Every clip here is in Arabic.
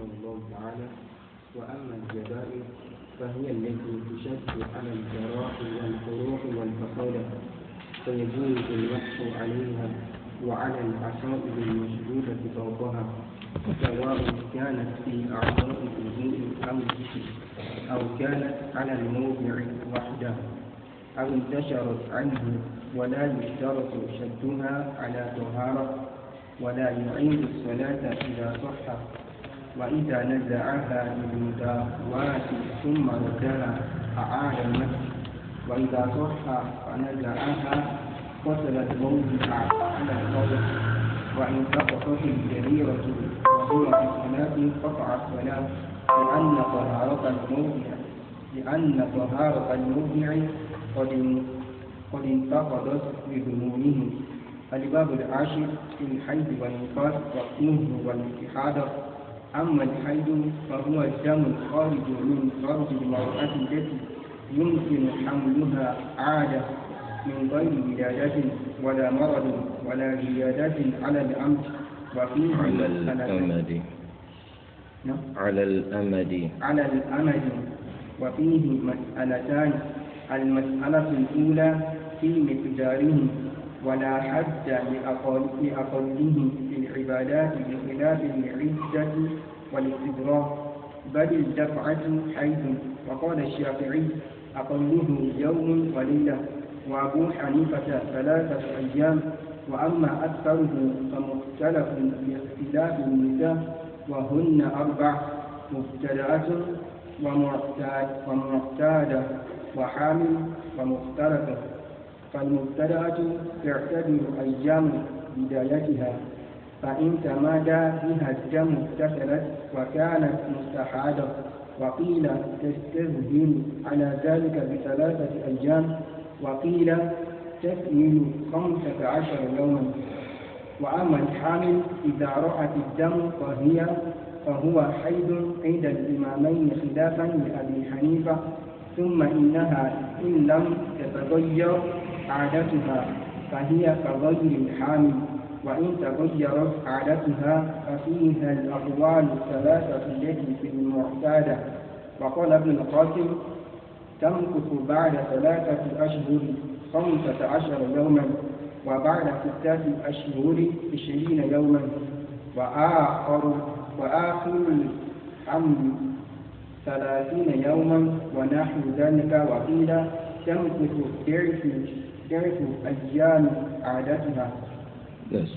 رحمه الله تعالى. وأما الجبائر فهي التي تشد على الجراح والقروح والفصولة فيجوز المسح عليها وعلى العصائب المشدودة فوقها سواء كانت في أعضاء الوضوء أو الجسم أو كانت على الموضع وحده أو انتشرت عنه ولا يشترط شدها على طهارة ولا يعيد الصلاة إذا صح. وإذا نزعها للمداواة ثم ردها أعاد المسح وإذا صح فنزعها فصل الموضع على القول وإن سقطت الجريرة وهو في الصلاة قطع الصلاة لأن طهارة الموضع لأن طهارة الموضع قد قد انتقضت بذنوبه. الباب العاشر في الحيض والنفاس والطهر والاتحاد. أما الحيض فهو الدم الخارج من فرج المرأة التي يمكن حملها عادة من غير ولادة ولا مرض ولا زيادة على الأمد وفيه على الأمد. نعم. على الأمد. على الأمد. وفيه مسألتان. المسألة الأولى في مقداره ولا حد لأقل لأقله في العبادات بخلاف العدة والاستدراك بل الدفعة حيث وقال الشافعي أقله يوم وليلة وأبو حنيفة ثلاثة أيام وأما أكثره فمختلف باختلاف النساء وهن أربع مبتدأة ومعتادة وحامل ومختلفة. فالمبتدأة تعتبر أيام بدايتها فإن تمادى بها الدم اتصلت وكانت مستحاضة وقيل تستذهل على ذلك بثلاثة أيام وقيل تكمل خمسة عشر يوما. وأما الحامل إذا رأت الدم فهي فهو حيض عند الإمامين خلافا لأبي حنيفة ثم إنها إن لم تتغير عادتها فهي كغير الحامل وإن تغيرت عادتها ففيها الأقوال الثلاثة التي في المعتادة. وقال ابن القاسم تمكث بعد ثلاثة أشهر خمسة عشر يوما وبعد ستة أشهر عشرين يوما. وآخر وآخر الحمل ثلاثين يوما. ونحو ذلك وقيل تمكث ضعف ضعف أيام عادتها. بس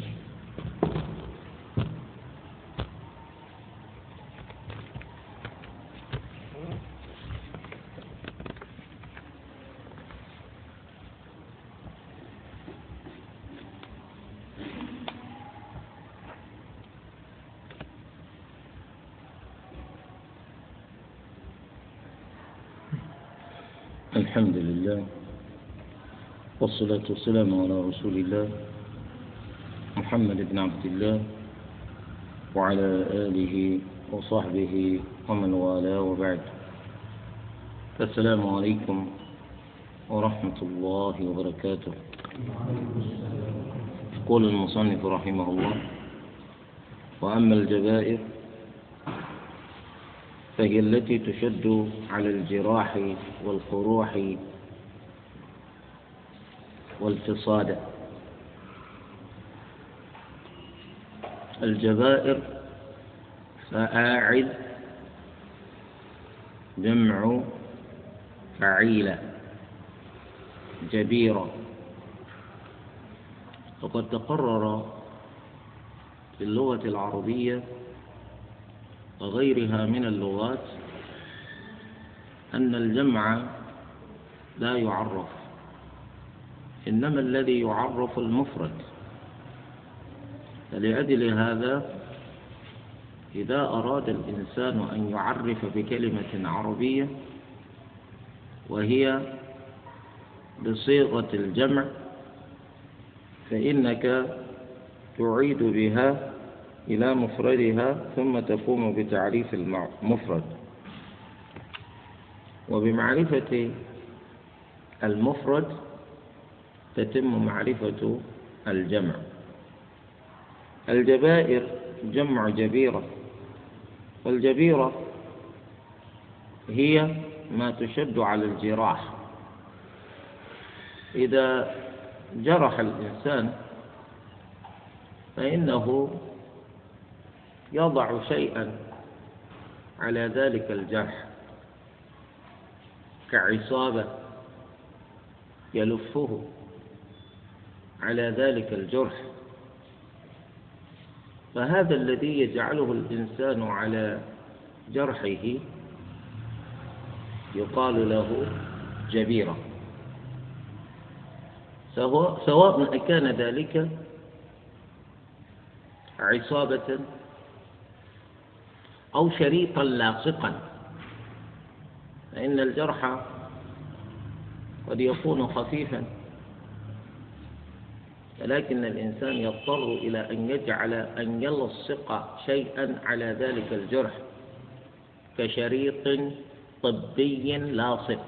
الحمد لله والصلاة والسلام على رسول الله محمد بن عبد الله وعلى آله وصحبه ومن والاه وبعد. السلام عليكم ورحمة الله وبركاته. يقول المصنف رحمه الله وأما الجبائر فهي التي تشد على الجراح والقروح والفصاد الجبائر فآعد جمع فعيلة جبيرة وقد تقرر في اللغة العربية وغيرها من اللغات أن الجمع لا يعرف. إنما الذي يعرف المفرد. فلأجل هذا إذا أراد الإنسان أن يعرف بكلمة عربية وهي بصيغة الجمع فإنك تعيد بها إلى مفردها ثم تقوم بتعريف المفرد. وبمعرفة المفرد تتم معرفة الجمع. الجبائر جمع جبيرة والجبيرة هي ما تشد على الجراح. إذا جرح الإنسان فإنه يضع شيئا على ذلك الجرح كعصابة يلفه. على ذلك الجرح. فهذا الذي يجعله الإنسان على جرحه يقال له جبيرة. سواء كان ذلك عصابة أو شريطا لاصقا. فإن الجرح قد يكون خفيفا. ولكن الإنسان يضطر إلى أن يجعل أن يلصق شيئا على ذلك الجرح كشريط طبي لاصق.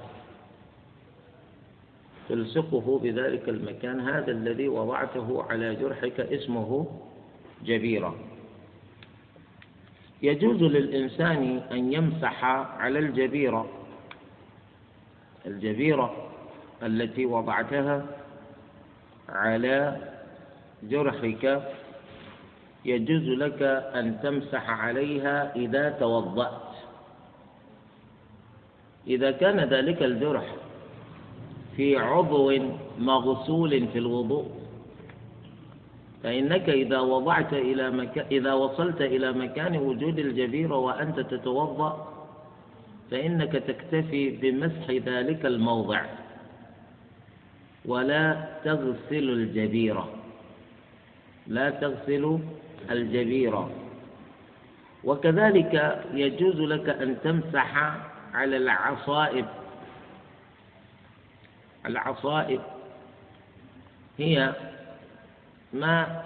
تلصقه بذلك المكان هذا الذي وضعته على جرحك اسمه جبيرة. يجوز للإنسان أن يمسح على الجبيرة. الجبيرة التي وضعتها على جرحك يجوز لك أن تمسح عليها إذا توضأت. إذا كان ذلك الجرح في عضو مغسول في الوضوء فإنك إذا وضعت إلى مكان إذا وصلت إلى مكان وجود الجبيرة وأنت تتوضأ فإنك تكتفي بمسح ذلك الموضع. ولا تغسل الجبيرة. لا تغسل الجبيرة. وكذلك يجوز لك أن تمسح على العصائب. العصائب هي ما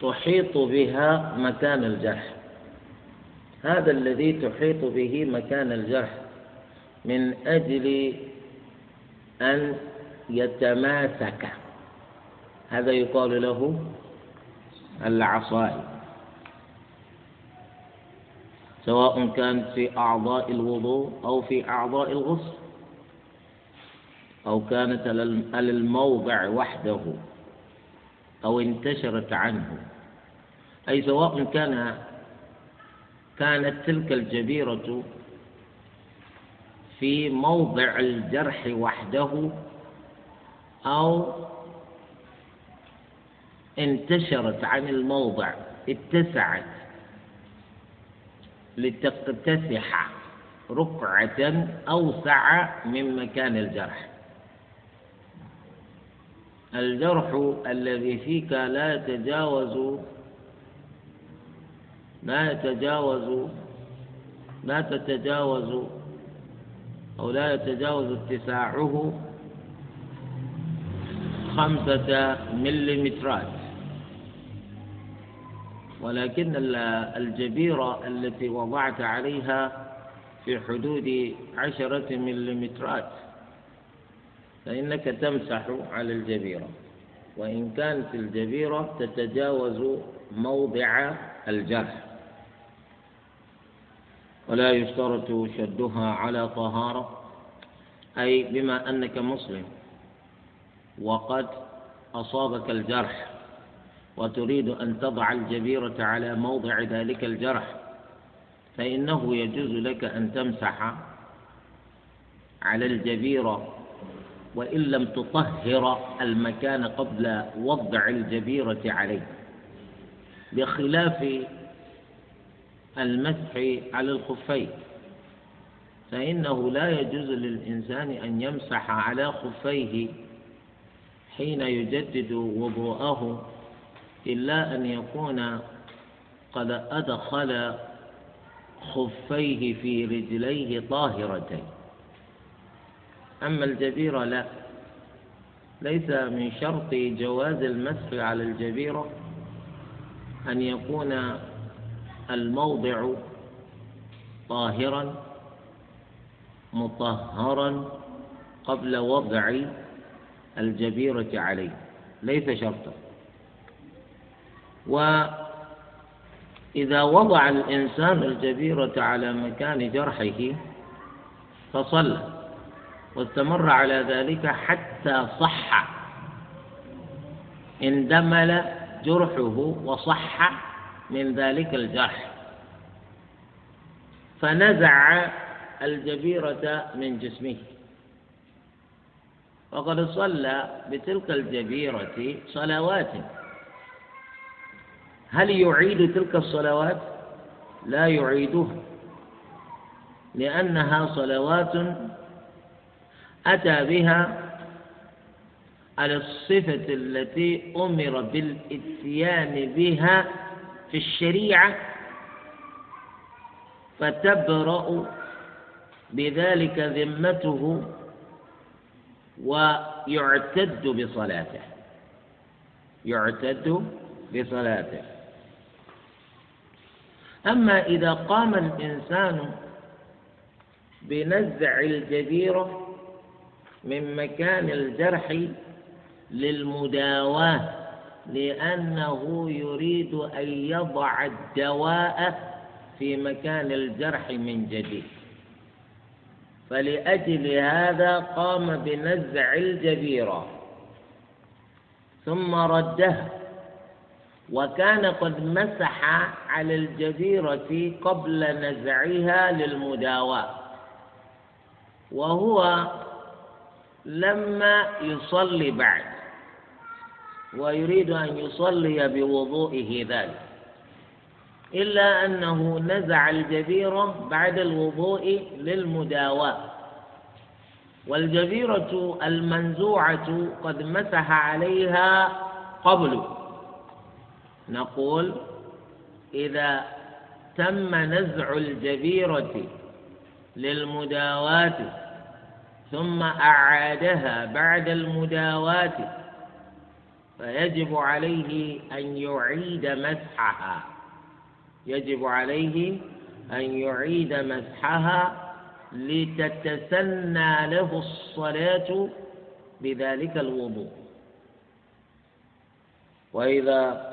تحيط بها مكان الجرح. هذا الذي تحيط به مكان الجرح من أجل أن يتماسك. هذا يقال له العصائب سواء كان في أعضاء الوضوء أو في أعضاء الغسل. أو كانت على الموضع وحده. أو انتشرت عنه. أي سواء كان كانت تلك الجبيرة في موضع الجرح وحده أو انتشرت عن الموضع اتسعت لتقتسح رقعة أوسع من مكان الجرح. الجرح الذي فيك لا يتجاوز لا يتجاوز لا تتجاوز أو لا يتجاوز اتساعه خمسة مليمترات. ولكن الجبيرة التي وضعت عليها في حدود عشرة مليمترات. فإنك تمسح على الجبيرة. وإن كانت الجبيرة تتجاوز موضع الجرح. ولا يشترط شدها على طهارة. أي بما أنك مسلم. وقد أصابك الجرح وتريد أن تضع الجبيرة على موضع ذلك الجرح فإنه يجوز لك أن تمسح على الجبيرة وإن لم تطهر المكان قبل وضع الجبيرة عليه. بخلاف المسح على الخفين فإنه لا يجوز للإنسان أن يمسح على خفيه حين يجدد وضوءه إلا أن يكون قد أدخل خفيه في رجليه طاهرتين. أما الجبيرة لا. ليس من شرط جواز المسح على الجبيرة أن يكون الموضع طاهرا مطهرا قبل وضع الجبيرة عليه ليس شرطا. إذا وضع الإنسان الجبيرة على مكان جرحه فصلى واستمر على ذلك حتى صح. اندمل جرحه وصح من ذلك الجرح. فنزع الجبيرة من جسمه. وقد صلى بتلك الجبيرة صلوات. هل يعيد تلك الصلوات؟ لا يعيدها لأنها صلوات أتى بها على الصفة التي أمر بالإتيان بها في الشريعة فتبرأ بذلك ذمته ويعتد بصلاته. يعتد بصلاته. أما إذا قام الإنسان بنزع الجبيرة من مكان الجرح للمداواة لأنه يريد أن يضع الدواء في مكان الجرح من جديد. فلأجل هذا قام بنزع الجبيرة ثم ردها وكان قد مسح على الجبيرة قبل نزعها للمداواة وهو لما يصلي بعد. ويريد أن يصلي بوضوئه ذلك. إلا أنه نزع الجبيرة بعد الوضوء للمداواة. والجبيرة المنزوعة قد مسح عليها قبل. نقول إذا تم نزع الجبيرة للمداواة ثم أعادها بعد المداواة فيجب عليه أن يعيد مسحها. يجب عليه أن يعيد مسحها لتتسنى له الصلاة بذلك الوضوء. وإذا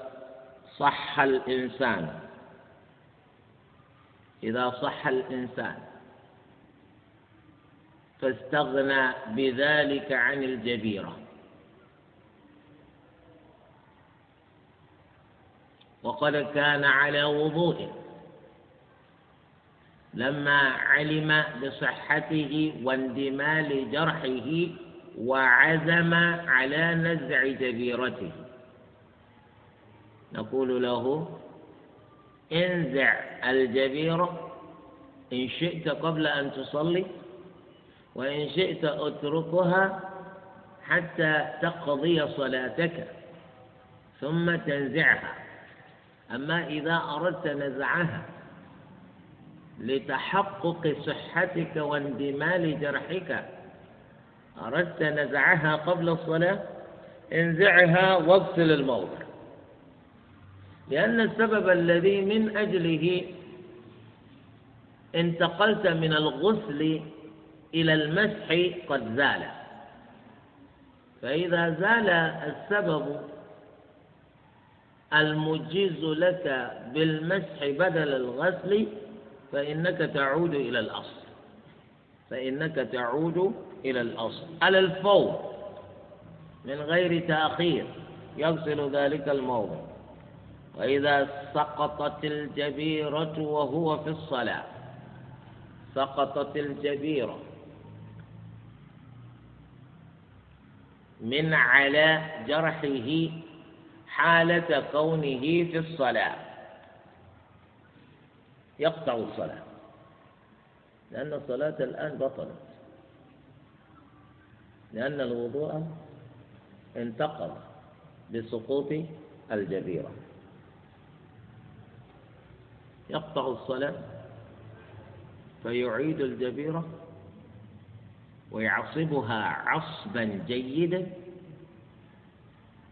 صح الإنسان إذا صح الإنسان فاستغنى بذلك عن الجبيرة. وقد كان على وضوء لما علم بصحته واندمال جرحه وعزم على نزع جبيرته. نقول له انزع الجبيرة إن شئت قبل أن تصلي وإن شئت أتركها حتى تقضي صلاتك ثم تنزعها. أما إذا أردت نزعها لتحقق صحتك واندمال جرحك أردت نزعها قبل الصلاة انزعها واغسل الموضع. لأن السبب الذي من أجله انتقلت من الغسل إلى المسح قد زال. فإذا زال السبب المجيز لك بالمسح بدل الغسل فإنك تعود إلى الأصل. فإنك تعود إلى الأصل. على الفور من غير تأخير يغسل ذلك الموضع. وإذا سقطت الجبيرة وهو في الصلاة سقطت الجبيرة. من على جرحه حالة كونه في الصلاة. يقطع الصلاة. لأن الصلاة الآن بطلت. لأن الوضوء انتقض بسقوط الجبيرة يقطع الصلاة فيعيد الجبيرة ويعصبها عصبا جيدا.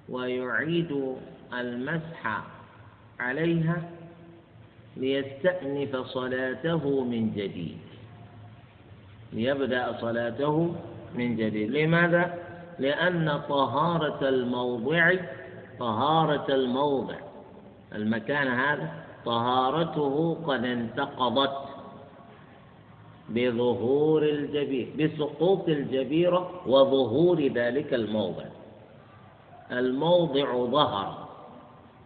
ويعيد المسح عليها ليستأنف صلاته من جديد. ليبدأ صلاته من جديد. لماذا؟ لأن طهارة الموضع طهارة الموضع المكان هذا طهارته قد انتقضت بظهور الجبير بسقوط الجبيرة وظهور ذلك الموضع. الموضع ظهر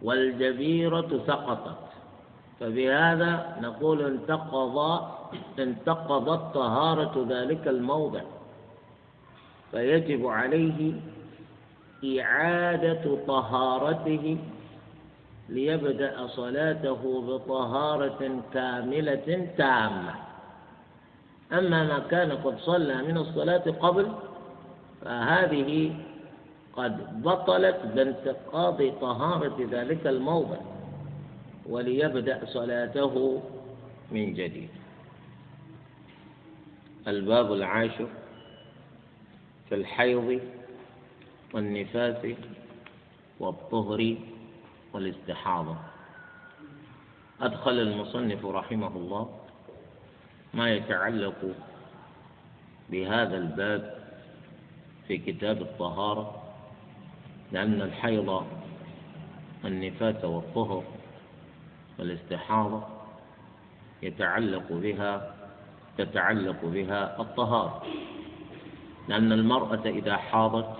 والجبيرة سقطت. فبهذا نقول انتقض انتقضت طهارة ذلك الموضع. فيجب عليه إعادة طهارته ليبدأ صلاته بطهارة كاملة تامة. أما ما كان قد صلى من الصلاة قبل فهذه قد بطلت بانتقاض طهارة ذلك الموضع وليبدأ صلاته من جديد. الباب العاشر في الحيض والنفاس والطهر والاستحاضة. أدخل المصنف رحمه الله ما يتعلق بهذا الباب في كتاب الطهارة لأن الحيض النفاس والطهر والاستحاضة يتعلق بها تتعلق بها الطهارة. لأن المرأة إذا حاضت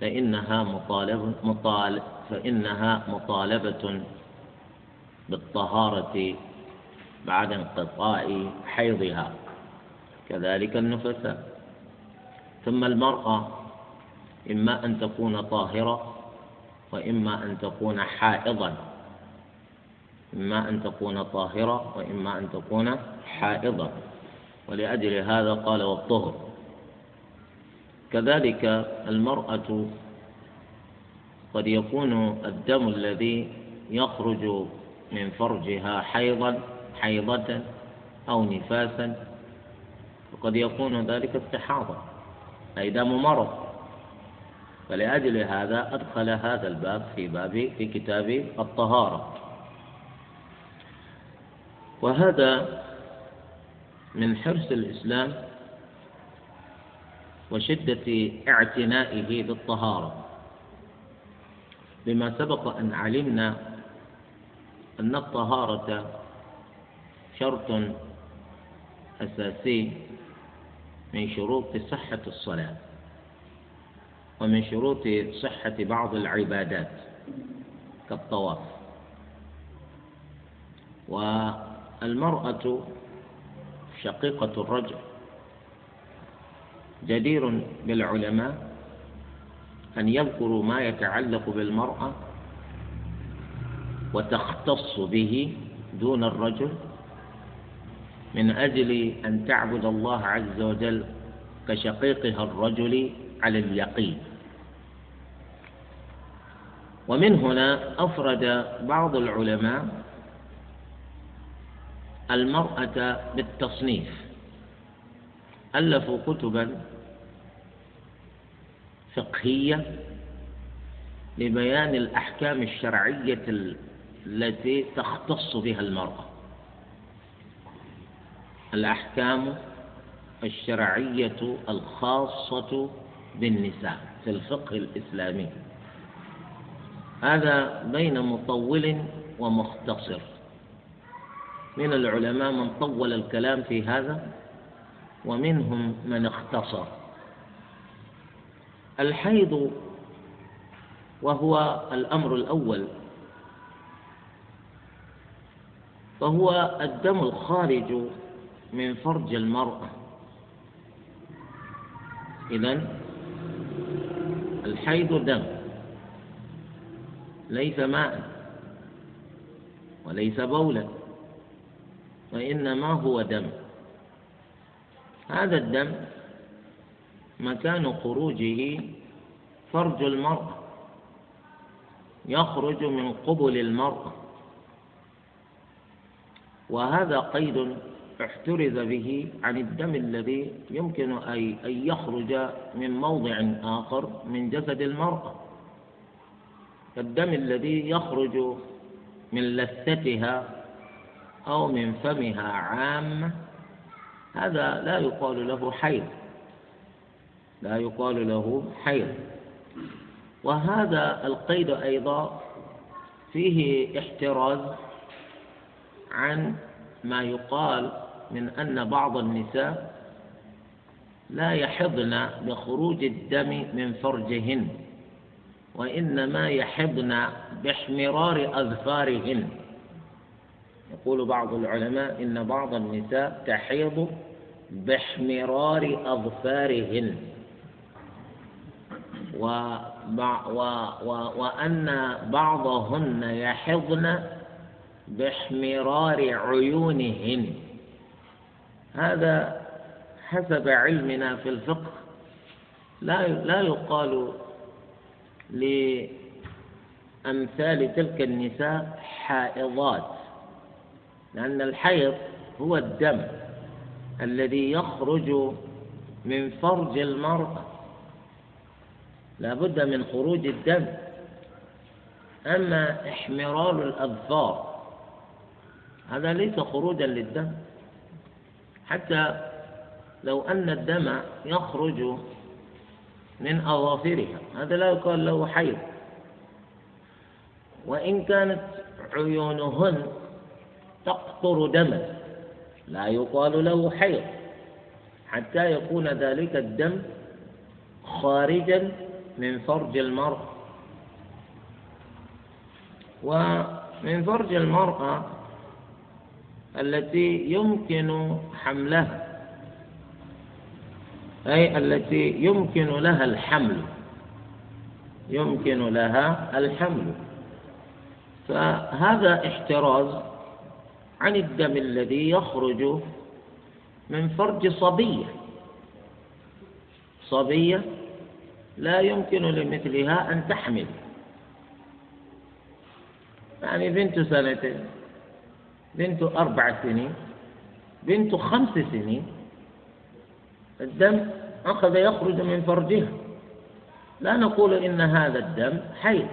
فإنها مطالب مطالب فإنها مطالبة بالطهارة بعد انقطاع حيضها كذلك النفساء. ثم المرأة إما أن تكون طاهرة وإما أن تكون حائضا. إما أن تكون طاهرة وإما أن تكون حائضا. ولأجل هذا قال والطهر. كذلك المرأة قد يكون الدم الذي يخرج من فرجها حيضا حيضة أو نفاسا وقد يكون ذلك استحاضة أي دم مرض. فلأجل هذا أدخل هذا الباب في باب في كتاب الطهارة. وهذا من حرص الإسلام وشدة اعتنائه بالطهارة. بما سبق أن علمنا أن الطهارة شرط أساسي من شروط صحة الصلاة. ومن شروط صحة بعض العبادات كالطواف. والمرأة شقيقة الرجل. جدير بالعلماء أن يذكروا ما يتعلق بالمرأة وتختص به دون الرجل من أجل أن تعبد الله عز وجل كشقيقها الرجل على اليقين. ومن هنا أفرد بعض العلماء المرأة بالتصنيف. ألفوا كتبا فقهية لبيان الأحكام الشرعية التي تختص بها المرأة. الأحكام الشرعية الخاصة بالنساء في الفقه الإسلامي. هذا بين مطول ومختصر. من العلماء من طول الكلام في هذا ومنهم من اختصر. الحيض وهو الأمر الأول. وهو الدم الخارج من فرج المرأة. إذن الحيض دم ليس ماء وليس بولا وإنما هو دم. هذا الدم مكان خروجه فرج المرأة يخرج من قبل المرأة. وهذا قيد احترز به عن الدم الذي يمكن أن يخرج من موضع آخر من جسد المرأة. الدم الذي يخرج من لثتها أو من فمها عامة هذا لا يقال له حيض. لا يقال له حيض. وهذا القيد أيضا فيه احتراز عن ما يقال من أن بعض النساء لا يحضن بخروج الدم من فرجهن وإنما يحضن باحمرار أظفارهن. يقول بعض العلماء إن بعض النساء تحيض باحمرار أظفارهن. و و و وأن بعضهن يحضن باحمرار عيونهن. هذا حسب علمنا في الفقه. لا لا يقال لأمثال تلك النساء حائضات لأن الحيض هو الدم الذي يخرج من فرج المرأة. لا بد من خروج الدم. أما إحمرار الأظفار هذا ليس خروجا للدم. حتى لو أن الدم يخرج من أظافرها. هذا لا يقال له حيض. وإن كانت عيونهن تقطر دما لا يقال له حيض. حتى يكون ذلك الدم خارجا من فرج المرأة. ومن فرج المرأة التي يمكن حملها. أي التي يمكن لها الحمل. يمكن لها الحمل. فهذا احتراز عن الدم الذي يخرج من فرج صبية. صبية لا يمكن لمثلها أن تحمل. يعني بنت سنتين بنت أربع سنين بنت خمس سنين الدم أخذ يخرج من فرجها. لا نقول إن هذا الدم حي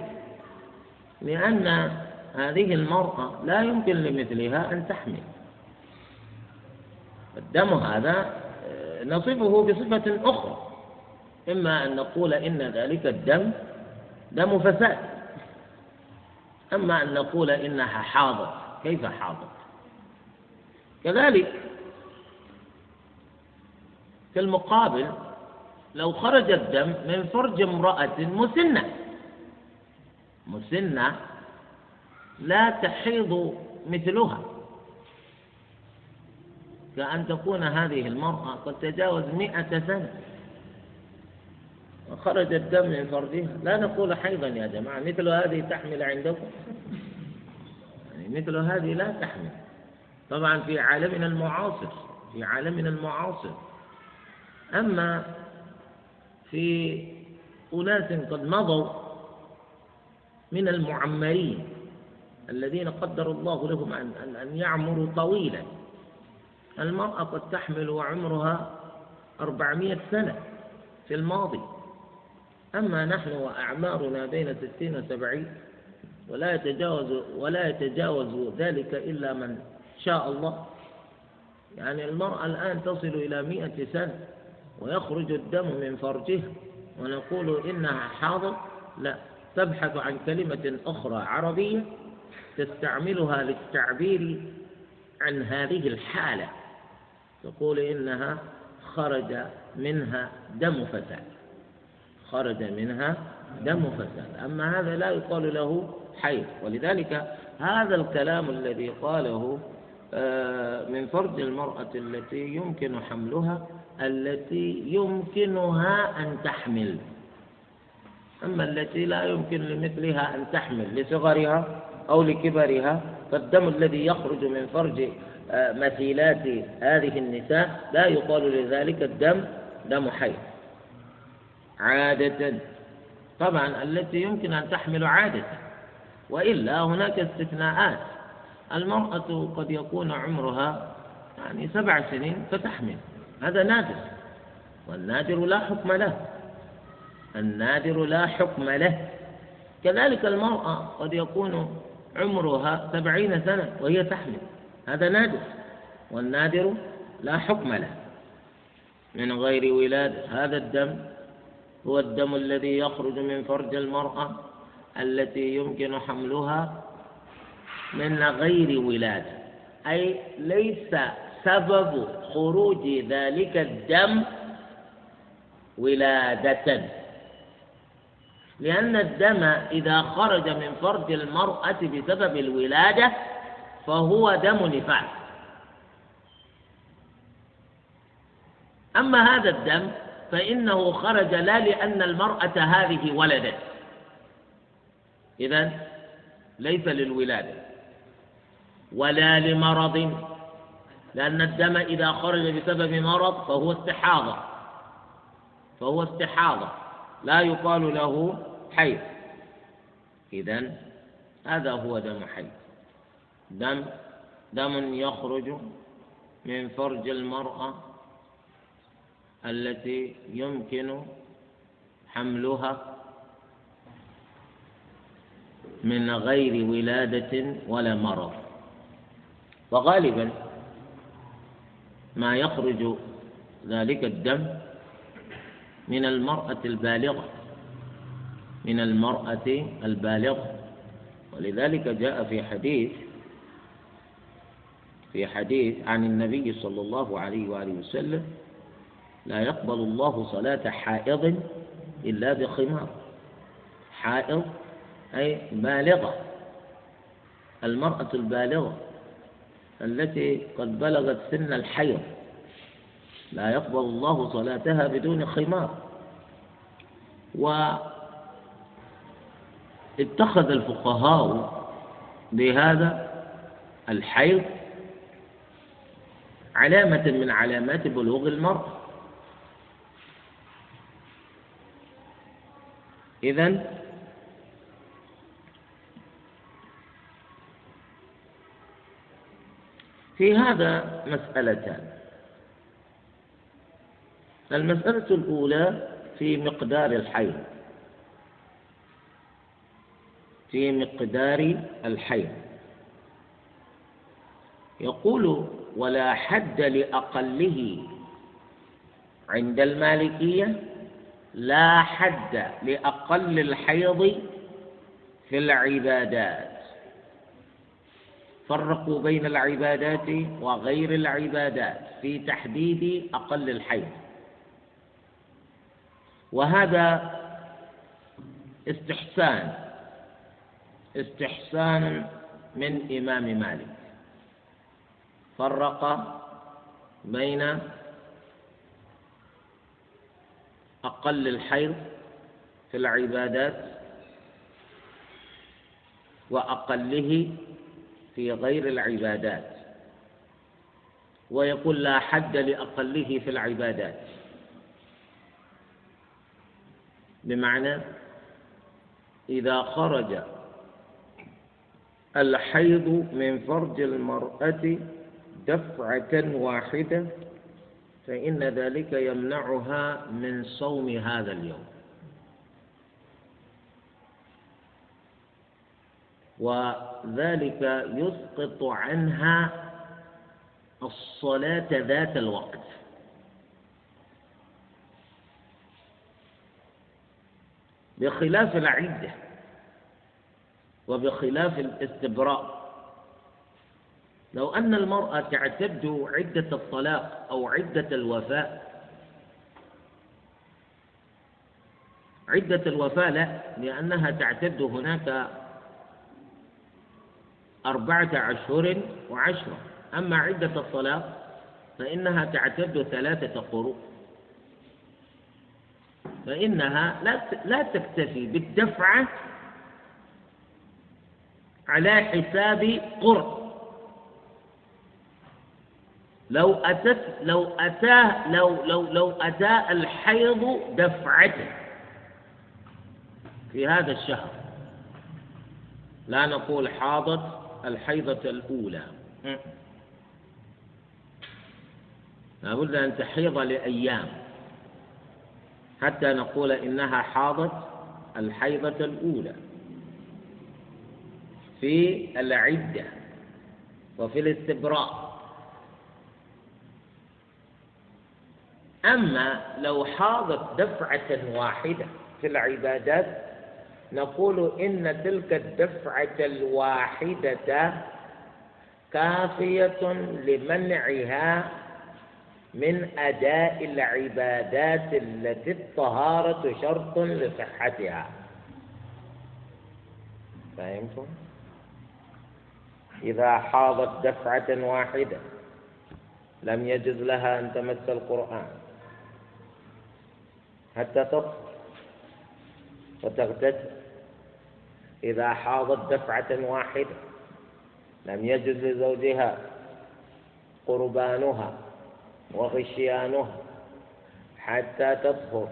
لأن هذه المرأة لا يمكن لمثلها أن تحمل الدم هذا آه، نصفه بصفة أخرى. إما أن نقول إن ذلك الدم دم فساد. أما أن نقول إنها حاضر. كيف حاضر؟ كذلك في المقابل لو خرج الدم من فرج امرأة مسنة مسنة لا تحيض مثلها. كأن تكون هذه المرأة قد تجاوز مئة سنة. وخرج الدم من فرجها. لا نقول حيضا يا جماعة مثل هذه تحمل عندكم. يعني مثل هذه لا تحمل. طبعا في عالمنا المعاصر في عالمنا المعاصر. أما في أناس قد مضوا من المعمرين الذين قدر الله لهم أن, أن يعمروا طويلا. المرأة قد تحمل وعمرها أربعمائة سنة في الماضي. أما نحن وأعمارنا بين ستين وسبعين ولا يتجاوز ولا يتجاوز ذلك إلا من شاء الله. يعني المرأة الآن تصل إلى مئة سنة ويخرج الدم من فرجها ونقول إنها حاضر. لا تبحث عن كلمة أخرى عربية تستعملها للتعبير عن هذه الحالة. تقول إنها خرج منها دم فساد خرج منها دم فساد. أما هذا لا يقال له حيض. ولذلك هذا الكلام الذي قاله آه، من فرج المرأة التي يمكن حملها التي يمكنها أن تحمل. أما التي لا يمكن لمثلها أن تحمل لصغرها أو لكبرها فالدم الذي يخرج من فرج آه، مثيلات هذه النساء لا يقال لذلك الدم دم حيض. عادة. طبعا التي يمكن أن تحمل عادة. وإلا هناك استثناءات. المرأة قد يكون عمرها يعني سبع سنين فتحمل. هذا نادر. والنادر لا حكم له. النادر لا حكم له. كذلك المرأة قد يكون عمرها سبعين سنة وهي تحمل. هذا نادر. والنادر لا حكم له. من غير ولادة. هذا الدم هو الدم الذي يخرج من فرج المرأة التي يمكن حملها من غير ولادة. أي ليس سبب خروج ذلك الدم ولادة. لأن الدم إذا خرج من فرج المرأة بسبب الولادة فهو دم نفاس. أما هذا الدم فإنه خرج لا لأن المرأة هذه ولدت. إذا ليس للولادة ولا لمرض لأن الدم إذا خرج بسبب مرض فهو استحاضة فهو استحاضة لا يقال له حيض. إذا هذا هو دم حيض. دم دم يخرج من فرج المرأة التي يمكن حملها من غير ولادة ولا مرض. وغالبا ما يخرج ذلك الدم من المرأة البالغة من المرأة البالغة. ولذلك جاء في حديث في حديث عن النبي صلى الله عليه وآله وسلم لا يقبل الله صلاة حائض إلا بخمار. حائض أي بالغة المرأة البالغة التي قد بلغت سن الحيض. لا يقبل الله صلاتها بدون خمار. واتخذ الفقهاء بهذا الحيض علامة من علامات بلوغ المرأة إذن في هذا مسألتان. المسألة الأولى في مقدار الحيض. في مقدار الحيض. يقول ولا حد لأقله عند المالكية لا حد لأقل الحيض في العبادات. فرقوا بين العبادات وغير العبادات في تحديد أقل الحيض. وهذا استحسان استحسان من إمام مالك. فرق بين أقل الحيض في العبادات وأقله في غير العبادات. ويقول لا حد لأقله في العبادات. بمعنى إذا خرج الحيض من فرج المرأة دفعة واحدة فإن ذلك يمنعها من صوم هذا اليوم. وذلك يسقط عنها الصلاة ذات الوقت. بخلاف العدة وبخلاف الاستبراء. لو أن المرأة تعتد عدة الطلاق أو عدة الوفاء عدة الوفاء لا لأنها تعتد هناك أربعة أشهر وعشرة أما عدة الطلاق فإنها تعتد ثلاثة قروء. فإنها لا لا تكتفي بالدفعة على حساب قرء لو أتت لو أتاه لو لو لو أتى الحيض دفعة في هذا الشهر. لا نقول حاضت الحيضة الأولى. لابد أن تحيض لأيام. حتى نقول إنها حاضت الحيضة الأولى. في العدة وفي الاستبراء. أما لو حاضت دفعة واحدة في العبادات نقول إن تلك الدفعة الواحدة كافية لمنعها من أداء العبادات التي الطهارة شرط لصحتها فهمتم؟ إذا حاضت دفعة واحدة لم يجز لها أن تمس القرآن حتى تطهر وتغتسل إذا حاضت دفعة واحدة لم يجز لزوجها قربانها وغشيانها حتى تطهر.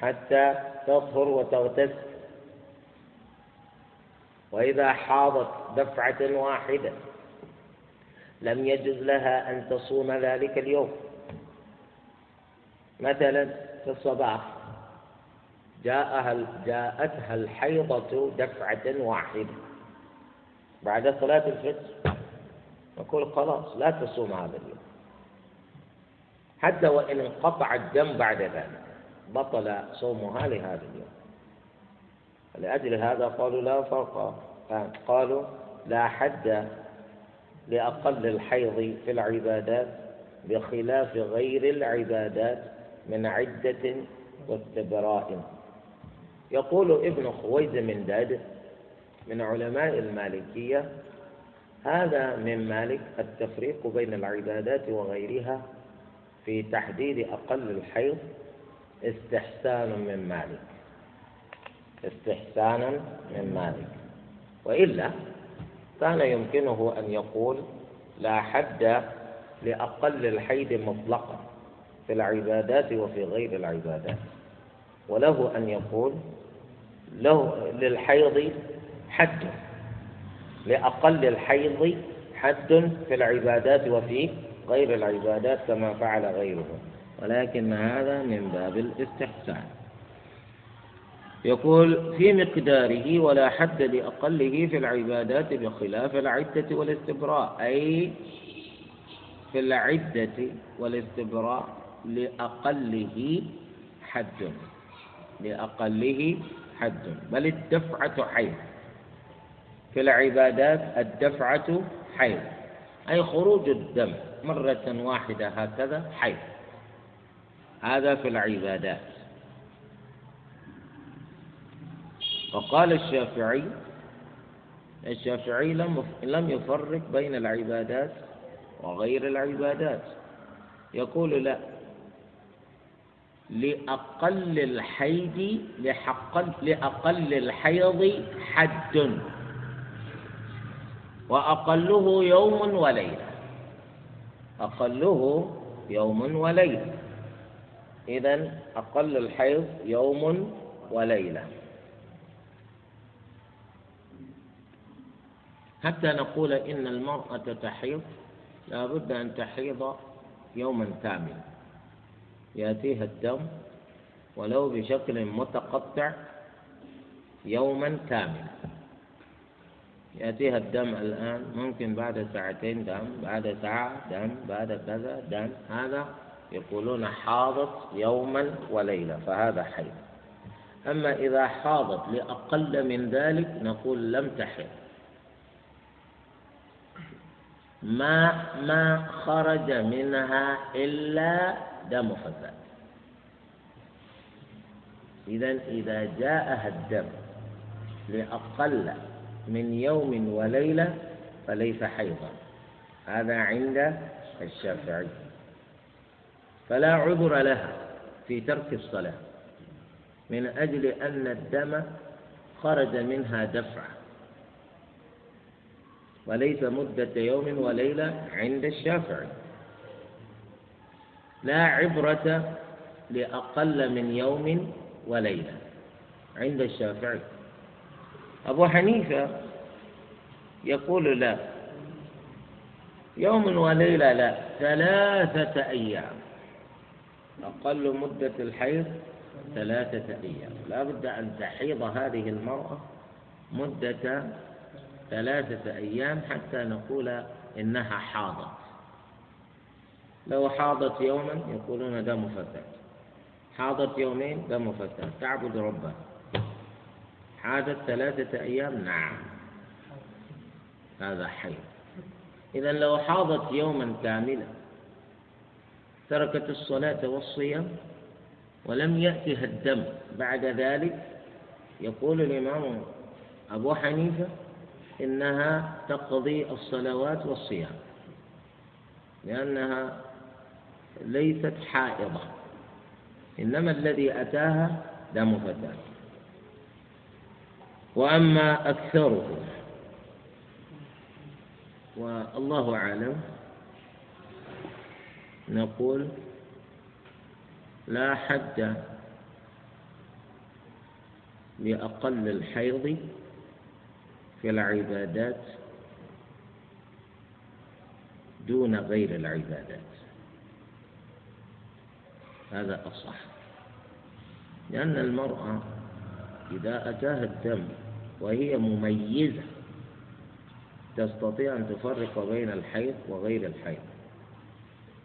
حتى تطهر وتغتسل. وإذا حاضت دفعة واحدة لم يجز لها أن تصوم ذلك اليوم. مثلا في الصباح. جاءها جاءتها الحيضة دفعة واحدة. بعد صلاة الفجر نقول خلاص لا تصوم هذا اليوم. حتى وإن انقطع الدم بعد ذلك بطل صومها لهذا اليوم. لأجل هذا قالوا لا فرق. قالوا لا حد لأقل الحيض في العبادات بخلاف غير العبادات من عدة واستبراء يقول ابن خويز من داد من علماء المالكية هذا من مالك التفريق بين العبادات وغيرها في تحديد أقل الحيض استحسان من مالك. استحسانا من مالك. وإلا كان يمكنه أن يقول لا حد لأقل الحيض مطلقا في العبادات وفي غير العبادات. وله أن يقول له للحيض حد لأقل الحيض حد في العبادات وفي غير العبادات كما فعل غيره. ولكن هذا من باب الاستحسان. يقول في مقداره ولا حد لأقله في العبادات بخلاف العدة والاستبراء أي في العدة والاستبراء لأقله حد. لأقله حد بل الدفعة حيض. في العبادات الدفعة حيض أي خروج الدم مرة واحدة هكذا حيض. هذا في العبادات. وقال الشافعي الشافعي لم لم يفرق بين العبادات وغير العبادات. يقول لا لأقل الحيض لحق لأقل الحيض حد. وأقله يوم وليلة. أقله يوم وليلة. إذا أقل الحيض يوم وليلة. حتى نقول إن المرأة تحيض لا بد أن تحيض يوما كاملا. يأتيها الدم ولو بشكل متقطع يوما كاملا. يأتيها الدم الآن ممكن بعد ساعتين دم بعد ساعة دم بعد كذا دم. هذا يقولون حاضت يوما وليلة فهذا حيض أما إذا حاضت لأقل من ذلك نقول لم تحض ما ما خرج منها إلا دم فساد إذا إذا جاءها الدم لأقل من يوم وليلة فليس حيضا. هذا عند الشافعي. فلا عذر لها في ترك الصلاة من أجل أن الدم خرج منها دفعة. وليس مدة يوم وليلة عند الشافعي. لا عبرة لأقل من يوم وليلة. عند الشافعي. أبو حنيفة يقول لا. يوم وليلة لا. ثلاثة أيام. أقل مدة الحيض ثلاثة أيام. لا بد أن تحيض هذه المرأة مدة ثلاثة أيام حتى نقول إنها حاضت. لو حاضت يوما يقولون دم فساد حاضت يومين دم فتاة تعبد ربها حادت ثلاثة أيام نعم. هذا حي. إذا لو حاضت يوما كاملا تركت الصلاة والصيام ولم يأتها الدم بعد ذلك يقول الإمام أبو حنيفة إنها تقضي الصلوات والصيام لأنها ليست حائضة. إنما الذي أتاها دم فتاة. وأما أكثره والله أعلم نقول لا حد لأقل الحيض في العبادات دون غير العبادات. هذا أصح. لأن المرأة إذا أتاها الدم وهي مميزة تستطيع أن تفرق بين الحيض وغير الحيض.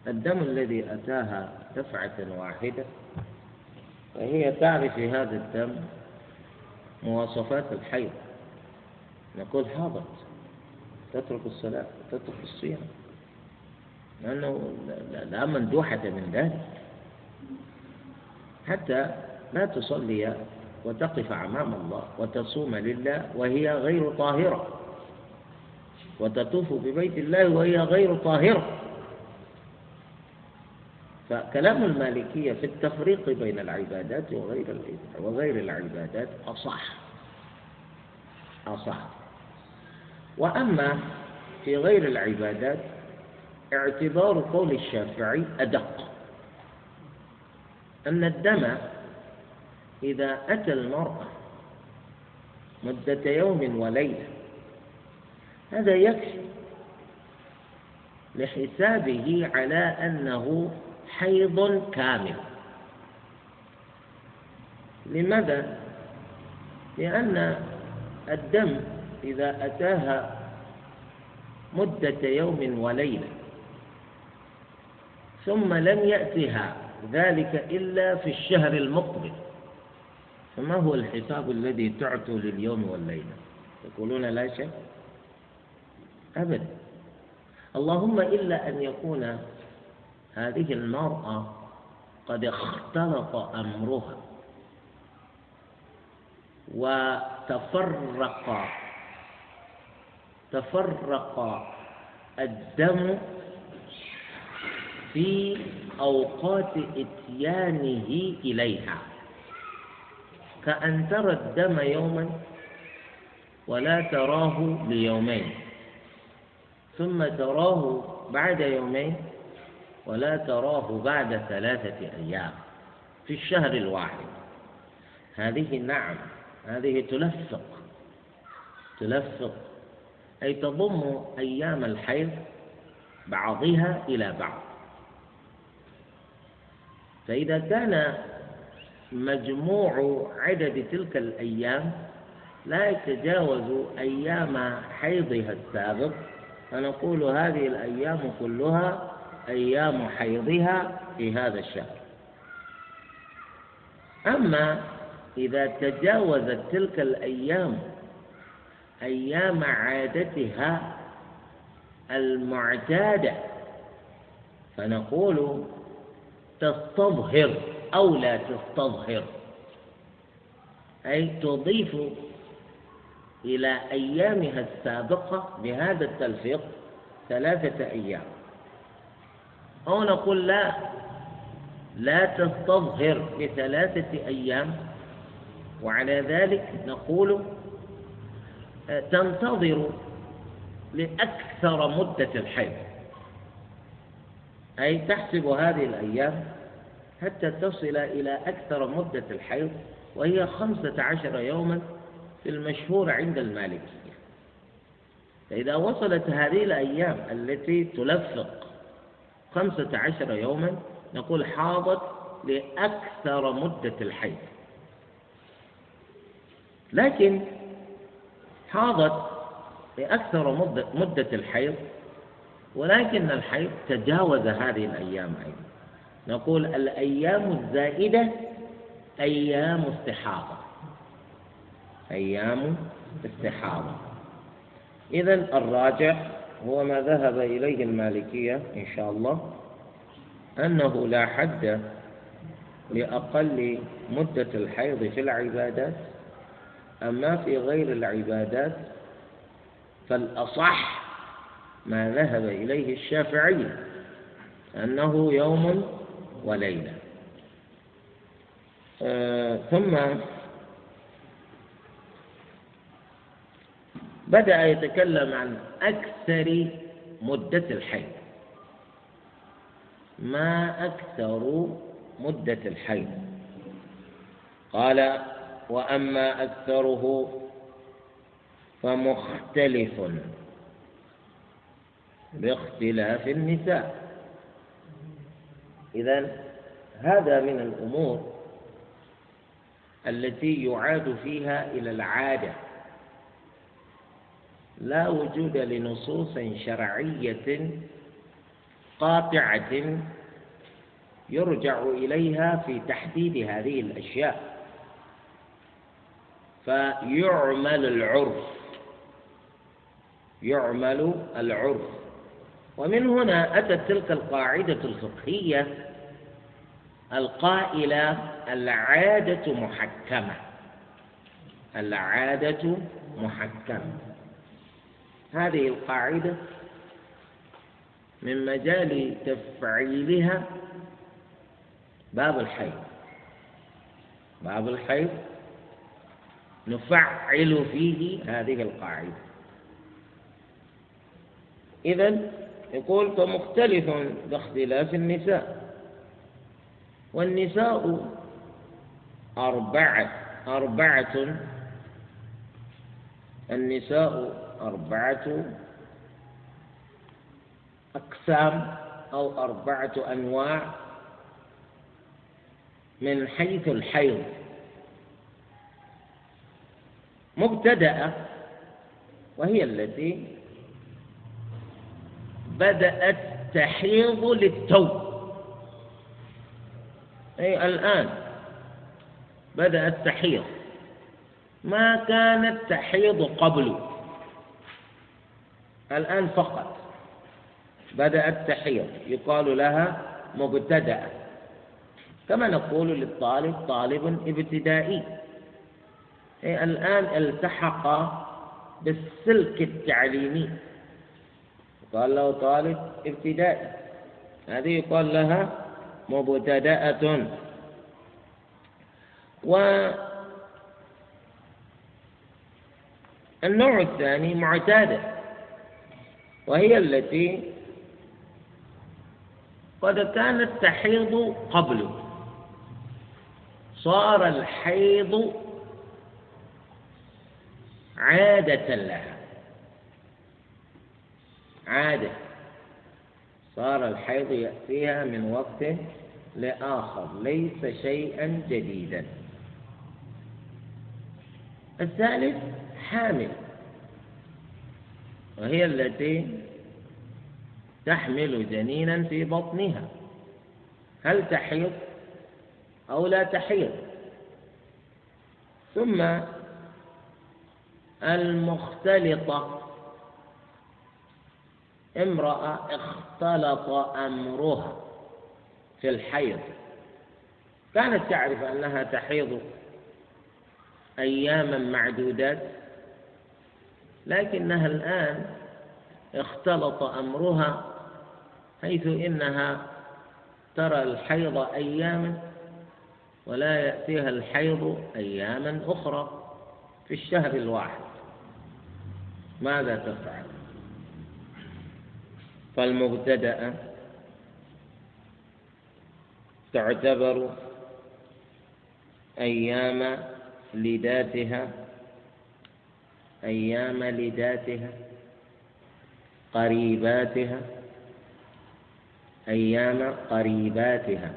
الدم الذي أتاها دفعة واحدة فهي تعرف في هذا الدم مواصفات الحيض. نقول حاضت تترك الصلاة تترك الصيام. لأنه لا مندوحة من ذلك. حتى لا تصلي وتقف أمام الله وتصوم لله وهي غير طاهرة. وتطوف ببيت الله وهي غير طاهرة. فكلام المالكية في التفريق بين العبادات وغير وغير العبادات أصح. أصح. وأما في غير العبادات اعتبار قول الشافعي أدق. أن الدم إذا أتى المرأة مدة يوم وليلة هذا يكفي لحسابه على أنه حيض كامل لماذا؟ لأن الدم إذا أتاها مدة يوم وليلة ثم لم يأتها ذلك إلا في الشهر المقبل. فما هو الحساب الذي تعطوا لليوم والليلة؟ يقولون لا شيء. أبدا. اللهم إلا أن يكون هذه المرأة قد اختلط أمرها وتفرق تفرق الدم في أوقات إتيانه إليها. كأن ترى الدم يوما ولا تراه ليومين. ثم تراه بعد يومين ولا تراه بعد ثلاثة أيام في الشهر الواحد. هذه نعم هذه تلفق تلفق أي تضم أيام الحيض بعضها إلى بعض. فإذا كان مجموع عدد تلك الأيام لا يتجاوز أيام حيضها السابق فنقول هذه الأيام كلها أيام حيضها في هذا الشهر. أما إذا تجاوزت تلك الأيام أيام عادتها المعتادة فنقول تستظهر أو لا تستظهر. أي تضيف إلى أيامها السابقة بهذا التلفيق ثلاثة أيام. أو نقول لا لا تستظهر بثلاثة أيام. وعلى ذلك نقول آه، تنتظر لأكثر مدة الحيض. أي تحسب هذه الأيام حتى تصل إلى أكثر مدة الحيض وهي خمسة عشر يوما في المشهور عند المالكية. فإذا وصلت هذه الأيام التي تلفق خمسة عشر يوما نقول حاضت لأكثر مدة الحيض. لكن حاضت لأكثر مدة, مدة الحيض ولكن الحيض تجاوز هذه الأيام أيضا. نقول الأيام الزائدة أيام استحاضة. أيام استحاضة. إذا الراجح هو ما ذهب إليه المالكية إن شاء الله أنه لا حد لأقل مدة الحيض في العبادات أما في غير العبادات فالأصح ما ذهب إليه الشافعي أنه يوم وليلة. آه ثم بدأ يتكلم عن أكثر مدة الحيض. ما أكثر مدة الحيض؟ قال وأما أكثره فمختلف باختلاف النساء. إذا هذا من الأمور التي يعاد فيها إلى العادة. لا وجود لنصوص شرعية قاطعة يرجع إليها في تحديد هذه الأشياء. فيعمل العرف يعمل العرف. ومن هنا أتت تلك القاعدة الفقهية القائلة العادة محكمة. العادة محكمة. هذه القاعدة من مجال تفعيلها باب الحيض. باب الحيض نفعل فيه هذه القاعدة. إذا يقول فمختلف باختلاف النساء. والنساء أربعة أربعة النساء أربعة أقسام أو أربعة أنواع من حيث الحيض. مبتدأة وهي التي بدأت تحيض للتو. أي الآن بدأت تحيض. ما كانت تحيض قبل؟ الآن فقط بدأت تحيض. يقال لها مبتدأة كما نقول للطالب طالب ابتدائي. أي الآن التحق بالسلك التعليمي. قال له طالب ابتدائي هذه يقال لها مبتدأة. والنوع الثاني معتادة وهي التي قد كانت تحيض قبله صار الحيض عادة لها. عادة. صار الحيض يأتيها من وقت لآخر ليس شيئا جديدا. الثالث حامل وهي التي تحمل جنينا في بطنها. هل تحيض أو لا تحيض؟ ثم المختلطة امرأة اختلط أمرها في الحيض. كانت تعرف أنها تحيض أياما معدودات لكنها الآن اختلط أمرها حيث إنها ترى الحيض أياما ولا يأتيها الحيض أياما أخرى في الشهر الواحد. ماذا تفعل؟ فالمبتدأ تعتبر أيام لداتها أيام لداتها قريباتها أيام قريباتها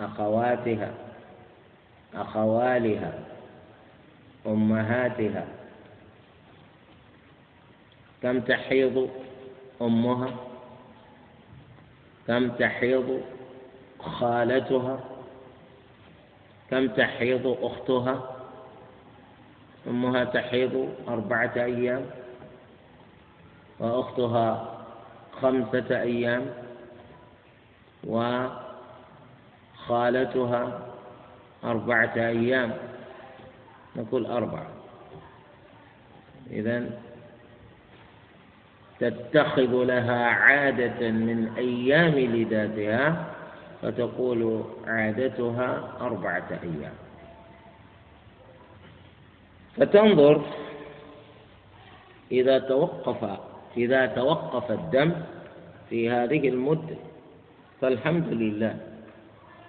أخواتها أخوالها أمهاتها. كم تحيض؟ أمها كم تحيض خالتها كم تحيض أختها أمها تحيض أربعة أيام وأختها خمسة أيام وخالتها أربعة أيام نقول أربعة إذا تتخذ لها عادة من أيام لذاتها فتقول عادتها أربعة أيام. فتنظر إذا توقف إذا توقف الدم في هذه المدة فالحمد لله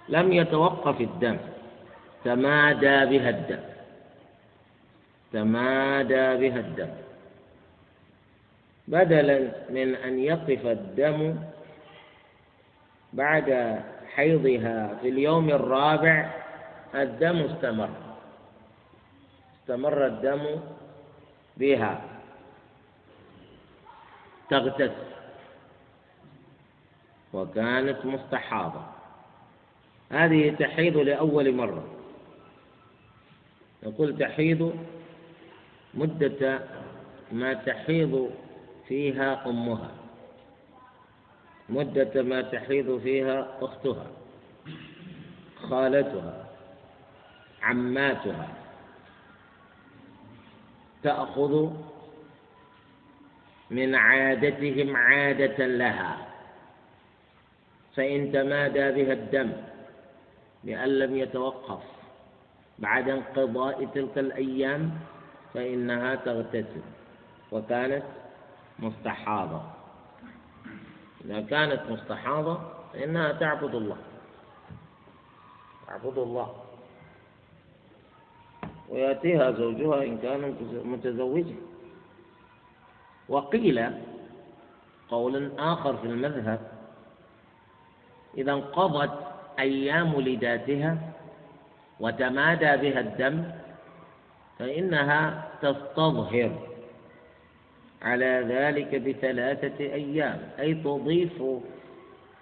لم يتوقف الدم تمادى بها الدم تمادى بها الدم. بدلا من أن يقف الدم بعد حيضها في اليوم الرابع الدم استمر. استمر الدم بها. تغتس. وكانت مستحاضة. هذه تحيض لأول مرة. نقول تحيض مدة ما تحيض فيها أمها. مدة ما تحيض فيها أختها. خالتها. عماتها. تأخذ من عادتهم عادة لها. فإن تمادى بها الدم لأن لم يتوقف بعد انقضاء تلك الأيام فإنها تغتسل. وكانت مستحاضة. إذا كانت مستحاضة فإنها تعبد الله. تعبد الله. ويأتيها زوجها إن كان متزوجا. وقيل قول آخر في المذهب إذا انقضت أيام لداتها وتمادى بها الدم فإنها تستظهر. على ذلك بثلاثة أيام أي تضيف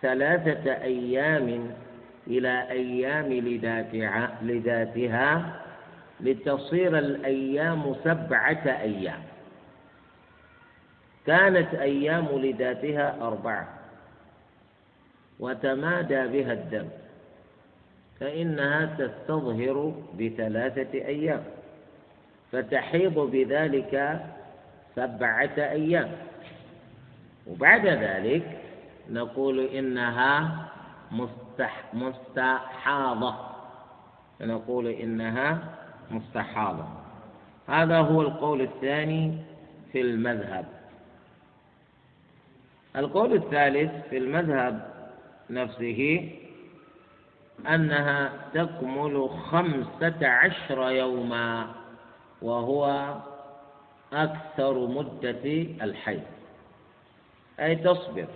ثلاثة أيام إلى أيام لذاتها لتصير الأيام سبعة أيام. كانت أيام لذاتها أربعة. وتمادى بها الدم. فإنها تستظهر بثلاثة أيام. فتحيض بذلك سبعة أيام. وبعد ذلك نقول إنها مستح مستحاضة. نقول إنها مستحاضة. هذا هو القول الثاني في المذهب. القول الثالث في المذهب نفسه أنها تكمل خمسة عشر يوما وهو أكثر مدة الحيض أي تصبر.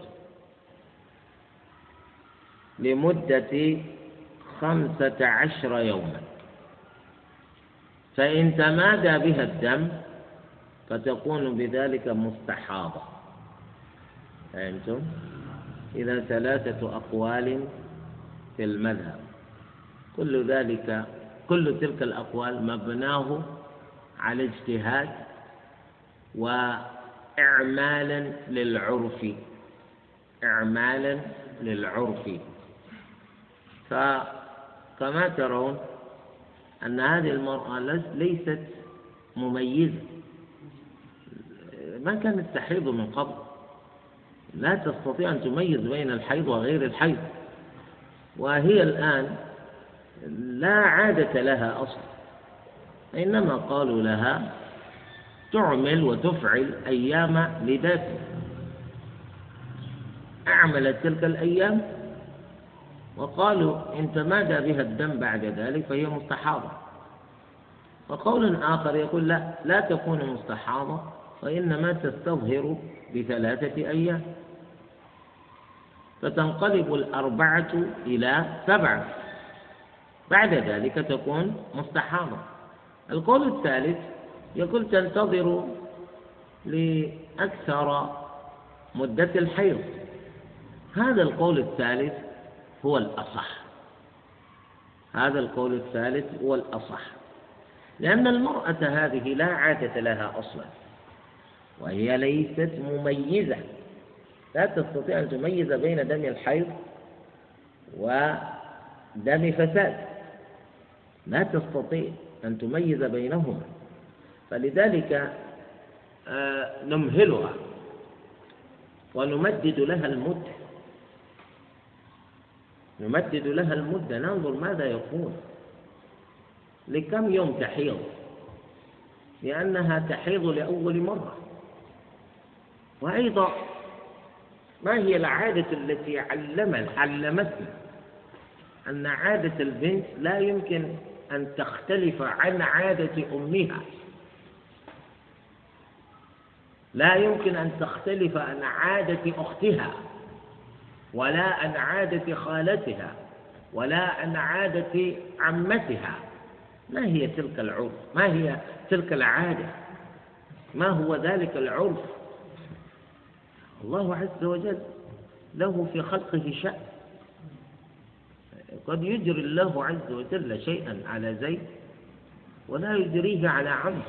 لمدة خمسة عشر يوما. فإن تمادى بها الدم فتكون بذلك مستحاضة. فهمتم؟ إذا ثلاثة أقوال في المذهب. كل ذلك كل تلك الأقوال مبناه على اجتهاد وإعمالا للعرف. إعمالا للعرف. فكما ترون أن هذه المرأة ليست مميزة. ما كانت تحيض من قبل. لا تستطيع أن تميز بين الحيض وغير الحيض. وهي الآن لا عادة لها أصلا. إنما قالوا لها تعمل وتفعل أيام لذاتها أعملت تلك الأيام وقالوا إن تمادى بها الدم بعد ذلك؟ فهي مستحاضة. وقول آخر يقول لا لا تكون مستحاضة وإنما تستظهر بثلاثة أيام. فتنقلب الأربعة إلى سبعة. بعد ذلك تكون مستحاضة. القول الثالث يقول تنتظر لأكثر مدة الحيض. هذا القول الثالث هو الأصح. هذا القول الثالث هو الأصح. لأن المرأة هذه لا عادة لها أصلا وهي ليست مميزة. لا تستطيع أن تميز بين دم الحيض ودم فساد. لا تستطيع أن تميز بينهما. فلذلك آه، نمهلها ونمدد لها المدة نمدد لها المدة ننظر ماذا يكون. لكم يوم تحيض. لأنها تحيض لأول مرة. وأيضا ما هي العادة التي علمت علمتنا أن عادة البنت لا يمكن أن تختلف عن عادة أمها. لا يمكن أن تختلف عن عادة أختها ولا عن عادة خالتها ولا عن عادة عمتها. ما هي تلك العرف؟ ما هي تلك العادة؟ ما هو ذلك العرف؟ الله عز وجل له في خلقه شأن. قد يجري الله عز وجل شيئا على زيد ولا يجريه على عمرو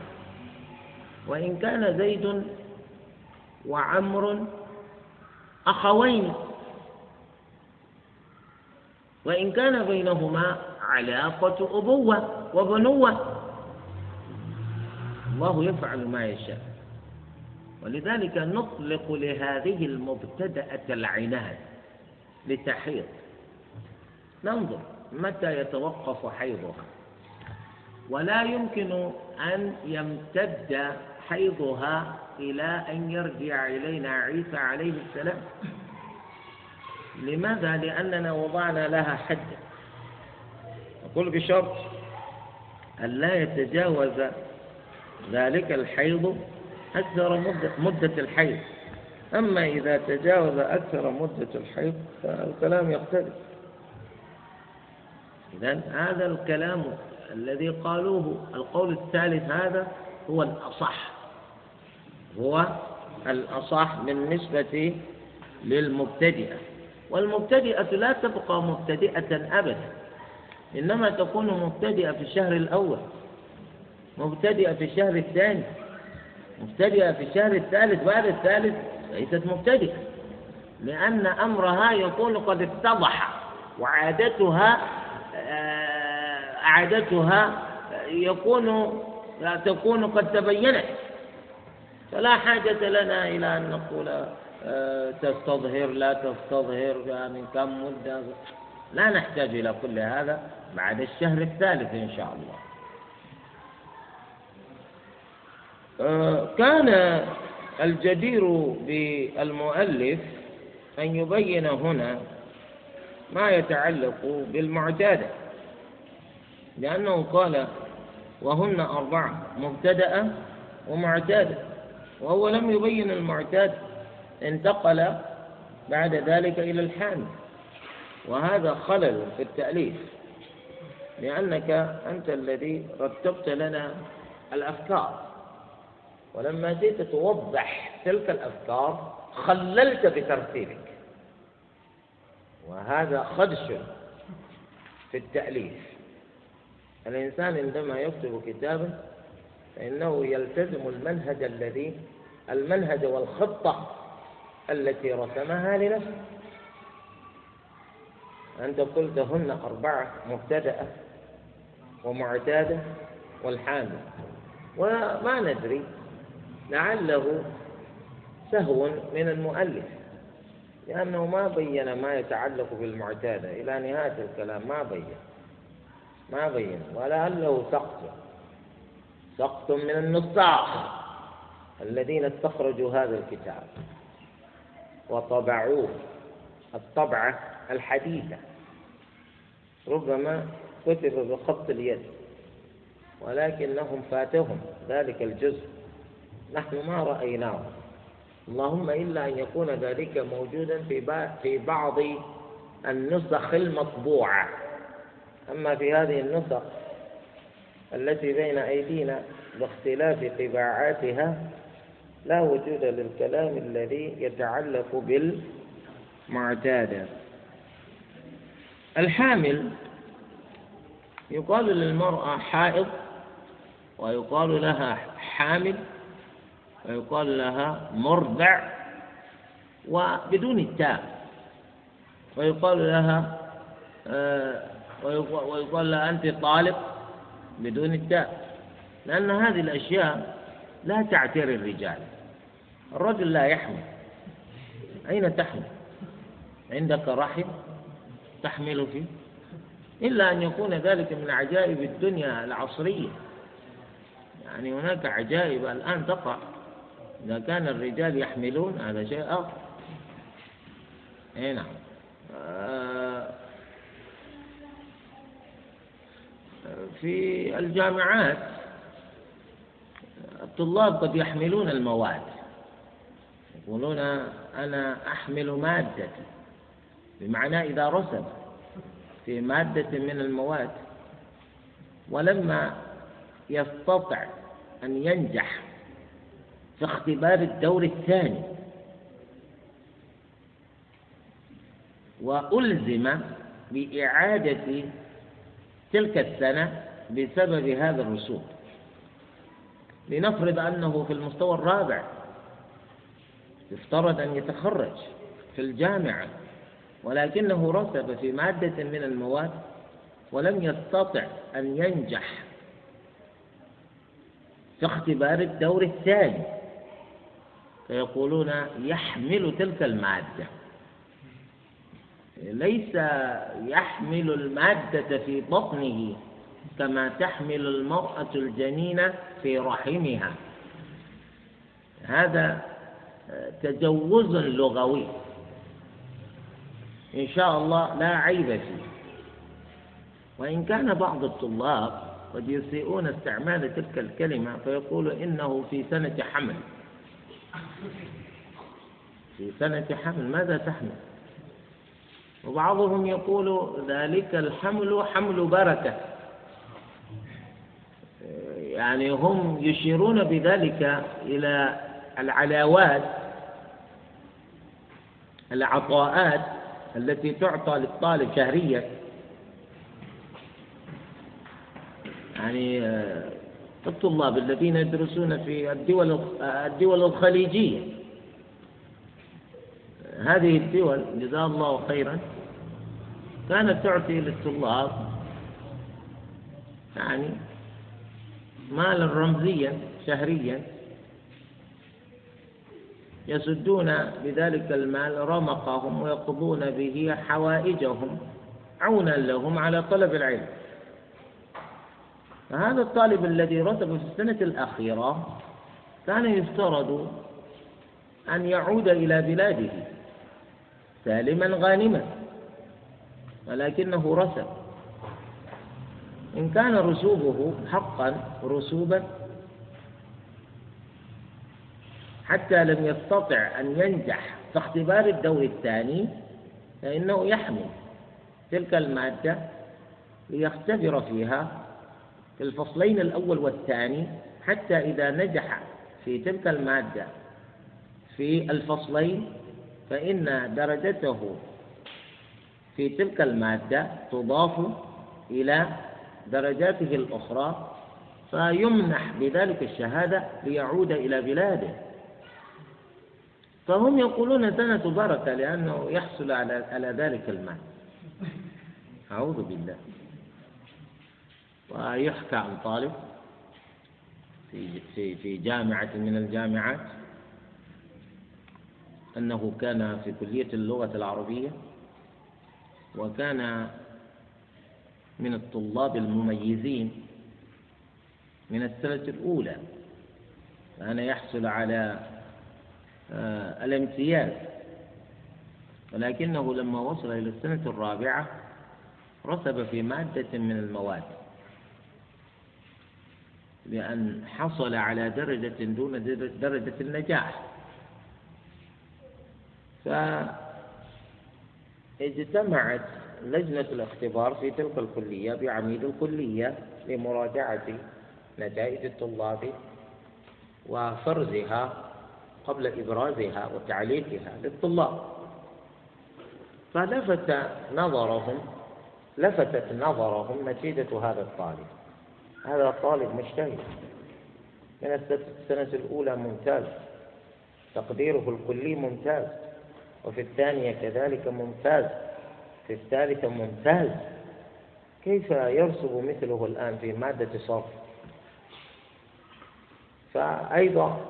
وإن كان زيد وعمر أخوين. وإن كان بينهما علاقة أبوة وبنوة. الله يفعل ما يشاء. ولذلك نطلق لهذه المبتدأة العناد لتحيض ننظر متى يتوقف حيضها. ولا يمكن أن يمتد حيضها إلى أن يرجع إلينا عيسى عليه السلام. لماذا؟ لأننا وضعنا لها حدا أقول بشرط أن لا يتجاوز ذلك الحيض أكثر مدة, الحيض. أما إذا تجاوز أكثر مدة الحيض فالكلام يختلف. إذا هذا الكلام الذي قالوه القول الثالث هذا هو الأصح. هو الأصح بالنسبة للمبتدئة. والمبتدئة لا تبقى مبتدئة أبدا إنما تكون مبتدئة في الشهر الأول مبتدئة في الشهر الثاني مبتدئة في الشهر الثالث بعد الثالث ليست مبتدئة لأن أمرها يكون قد اتضح وعادتها آه، عادتها يكون تكون قد تبينت. فلا حاجة لنا إلى أن نقول آه، تستظهر لا تستظهر يعني كم مدة. لا نحتاج إلى كل هذا بعد الشهر الثالث إن شاء الله. آه، كان الجدير بالمؤلف أن يبين هنا ما يتعلق بالمعتادة لأنه قال وهن أربعة مبتدأة ومعتادة. وهو لم يبين المعتاد انتقل بعد ذلك إلى الحامل. وهذا خلل في التأليف لأنك أنت الذي رتبت لنا الأفكار. ولما جئت توضح تلك الأفكار خللت بترتيبك. وهذا خدش في التأليف. الإنسان عندما يكتب كتابا فإنه يلتزم المنهج الذي المنهج والخطة التي رسمها لنفسه. أنت قلت هن أربعة مبتدأة ومعتادة والحامل. وما ندري لعله سهو من المؤلف لأنه ما بين ما يتعلق بالمعتادة إلى نهاية الكلام ما بين ما بين ولعله سقط. سقط من النصاخ الذين استخرجوا هذا الكتاب وطبعوه الطبعة الحديثة. ربما كتب بخط اليد ولكنهم فاتهم ذلك الجزء. نحن ما رأيناه. اللهم إلا أن يكون ذلك موجودا في في بعض النسخ المطبوعة. أما في هذه النسخ التي بين أيدينا باختلاف طباعاتها لا وجود للكلام الذي يتعلق بالمعتادة. الحامل يقال للمرأة حائض ويقال لها حامل ويقال لها مرضع وبدون التاء. ويقال لها آه، ويقال لها أنت طالق بدون التاء لأن هذه الأشياء لا تعتري الرجال. الرجل لا يحمل. أين تحمل؟ عندك رحم تحمل فيه. إلا أن يكون ذلك من عجائب الدنيا العصرية. يعني هناك عجائب الآن تقع. إذا كان الرجال يحملون هذا شيء آخر. أي نعم. آه، في الجامعات. الطلاب قد يحملون المواد. يقولون أنا أحمل مادتي بمعنى إذا رسب في مادة من المواد. ولما يستطع أن ينجح في اختبار الدور الثاني وألزم بإعادة تلك السنة بسبب هذا الرسوب لنفرض أنه في المستوى الرابع يفترض أن يتخرج في الجامعة ولكنه رسب في مادة من المواد ولم يستطع أن ينجح في اختبار الدور الثاني. فيقولون يحمل تلك المادة. ليس يحمل المادة في بطنه كما تحمل المرأة الجنين في رحمها. هذا تجوز لغوي. إن شاء الله لا عيب فيه. وإن كان بعض الطلاب قد يسيئون استعمال تلك الكلمة فيقول إنه في سنة حمل. في سنة حمل ماذا تحمل؟ وبعضهم يقول ذلك الحمل حمل بركة. يعني هم يشيرون بذلك إلى العلاوات العطاءات التي تعطى للطالب شهريا. يعني آه، الطلاب الذين يدرسون في الدول الدول الخليجية. هذه الدول جزاها الله خيرا كانت تعطي للطلاب يعني مالا رمزيا شهريا يسدون بذلك المال رمقهم ويقضون به حوائجهم عونا لهم على طلب العلم. فهذا الطالب الذي رتب في السنة الأخيرة كان يفترض أن يعود إلى بلاده. سالما غانما ولكنه رسب إن كان رسوبه حقا رسوبا حتى لم يستطع أن ينجح في اختبار الدور الثاني فإنه يحمل تلك المادة ليختبر فيها في الفصلين الأول والثاني حتى إذا نجح في تلك المادة في الفصلين فإن درجته في تلك المادة تضاف إلى درجاته الأخرى فيمنح بذلك الشهادة ليعود إلى بلاده. فهم يقولون سنة بركة لأنه يحصل على على ذلك المال. أعوذ بالله. ويحكى عن طالب في في في جامعة من الجامعات أنه كان في كلية اللغة العربية وكان من الطلاب المميزين من السنة الأولى كان يحصل على آه، الامتياز. ولكنه لما وصل إلى السنة الرابعة رسب في مادة من المواد لأن حصل على درجة دون درجة النجاح. فاجتمعت لجنة الاختبار في تلك الكلية بعميد الكلية لمراجعة نتائج الطلاب وفرزها قبل إبرازها وتعليقها للطلاب. فلفت نظرهم لفتت نظرهم نتيجة هذا الطالب. هذا الطالب مجتهد. من السنة الأولى ممتاز. تقديره الكلي ممتاز. وفي الثانية كذلك ممتاز. في الثالثة ممتاز. كيف يرسب مثله الآن في مادة صرف؟ فأيضا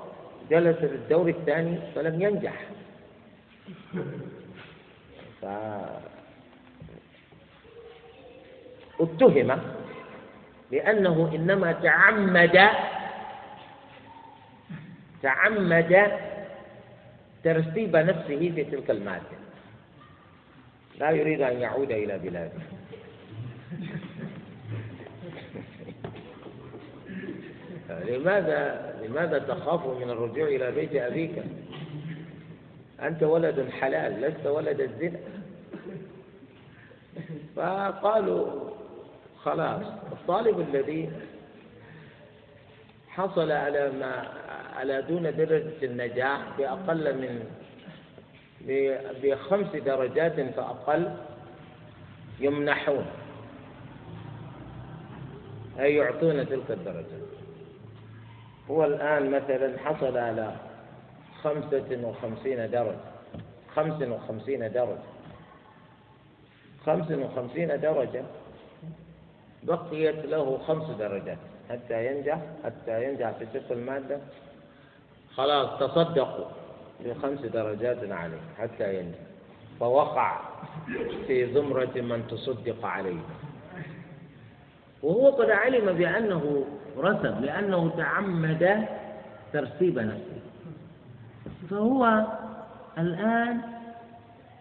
جلس في الدور الثاني فلم ينجح. ف اتهم لأنه إنما تعمد تعمد ترتيب نفسه في تلك المادة. لا يريد أن يعود إلى بلاده. لماذا لماذا تخاف من الرجوع إلى بيت أبيك؟ أنت ولد حلال لست ولد الزنا. فقالوا خلاص الطالب الذي حصل على ما على دون درجة النجاح بأقل من بخمس درجات فأقل يمنحون. أي يعطون تلك الدرجات هو الآن مثلا حصل على خمسة وخمسين درجة. خمس وخمسين درجة. خمس وخمسين درجة بقيت له خمس درجات. حتى ينجح حتى ينجح في تلك المادة. خلاص تصدقوا بخمس درجات عليه حتى ينجح. فوقع في زمرة من تصدق عليه. وهو قد علم بأنه رسب لأنه تعمد ترسيب نفسه. فهو الآن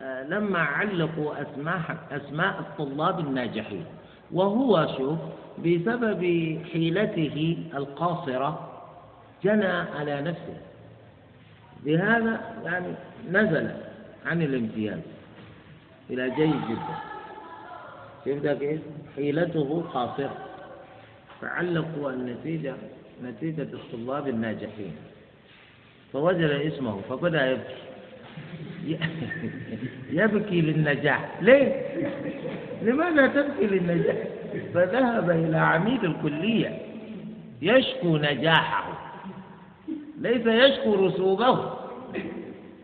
آه، لما علقوا أسماء أسماء الطلاب الناجحين وهو شوف بسبب حيلته القاصرة جنى على نفسه. بهذا يعني نزل عن الامتياز إلى جيد جدا. شفت كيف؟ حيلته قاصرة. فعلقوا النتيجة نتيجة الطلاب الناجحين. فوجد اسمه فبدأ يبكي. يبكي للنجاح. ليه؟ لماذا تبكي للنجاح؟ فذهب إلى عميد الكلية يشكو نجاحه. ليس يشكو رسوبه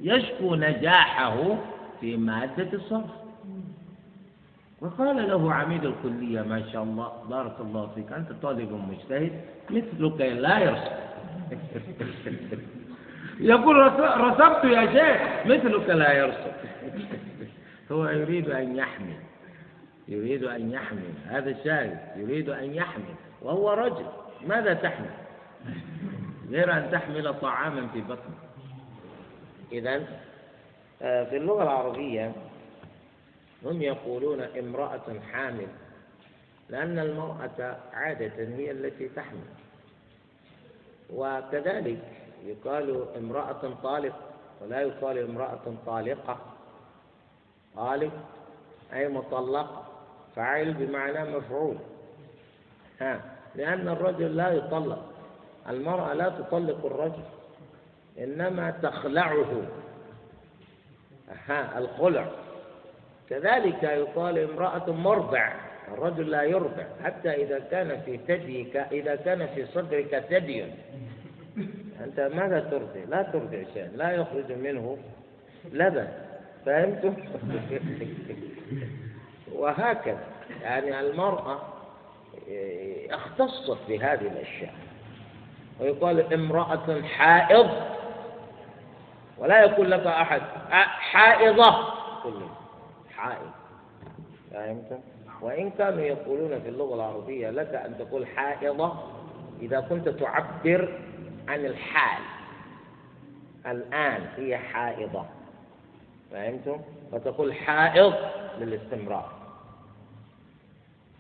يشكو نجاحه في مادة الصرف. وقال له عميد الكلية ما شاء الله بارك الله فيك أنت طالب مجتهد مثلك لا يرسم يقول رسمت يا شيخ مثلك لا يرسم هو يريد أن يحمي يريد أن يحمل. هذا الشاهد. يريد أن يحمل. وهو رجل. ماذا تحمل؟ غير أن تحمل طعاما في بطنك. إذا آه، في اللغة العربية هم يقولون امرأة حامل لأن المرأة عادة هي التي تحمل. وكذلك يقال امرأة طالق ولا يقال امرأة طالقة. طالق أي مطلقة فاعل بمعنى مفعول. ها لأن الرجل لا يطلق المرأة لا تطلق الرجل إنما تخلعه. ها الخلع. كذلك يقال امرأة مرضع الرجل لا يرضع حتى إذا كان في ثديك إذا كان في صدرك ثدي. أنت ماذا ترضع؟ لا ترضع شيء لا يخرج منه لبن. فهمتم؟ وهكذا. يعني المرأة اختصت بهذه الأشياء. ويقال امرأة حائض. ولا يقول لك أحد حائضة. حائض. فهمت؟ وإن كانوا يقولون في اللغة العربية لك أن تقول حائضة إذا كنت تعبر عن الحال. الآن هي حائضة. فهمتم؟ فتقول حائض للاستمرار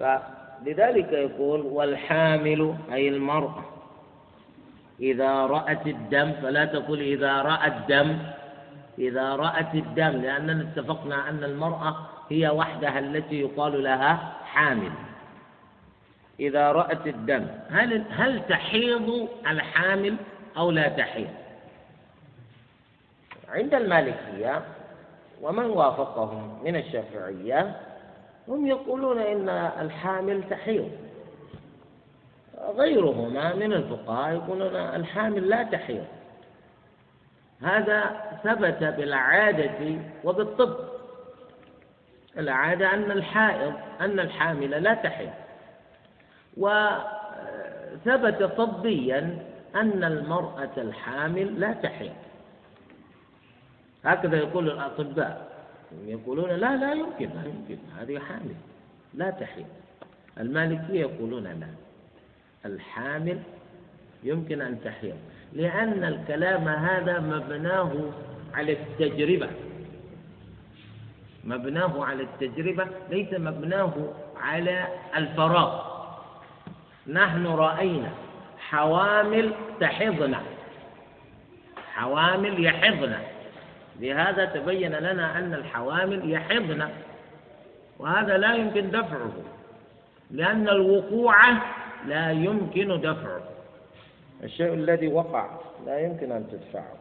فلذلك يقول والحامل أي المرأة إذا رأت الدم فلا تقول إذا رأى الدم إذا رأت الدم لأننا اتفقنا أن المرأة هي وحدها التي يقال لها حامل إذا رأت الدم هل هل تحيض الحامل أو لا تحيض؟ عند المالكية ومن وافقهم من الشافعية هم يقولون إن الحامل تحيض. غيرهما من الفقهاء يقولون الحامل لا تحيض. هذا ثبت بالعادة وبالطب. العادة أن الحائض أن الحامل لا تحيض. وثبت طبيا أن المرأة الحامل لا تحيض. هكذا يقول الأطباء. يقولون لا لا يمكن لا يمكن. هذه حامل لا تحيض المالكية يقولون لا. الحامل يمكن أن تحيض لأن الكلام هذا مبناه على التجربة. مبناه على التجربة ليس مبناه على الفراغ. نحن رأينا حوامل تحضن حوامل يحضن لهذا تبين لنا أن الحوامل يحضن وهذا لا يمكن دفعه لأن الوقوع لا يمكن دفعه. الشيء الذي وقع لا يمكن أن تدفعه.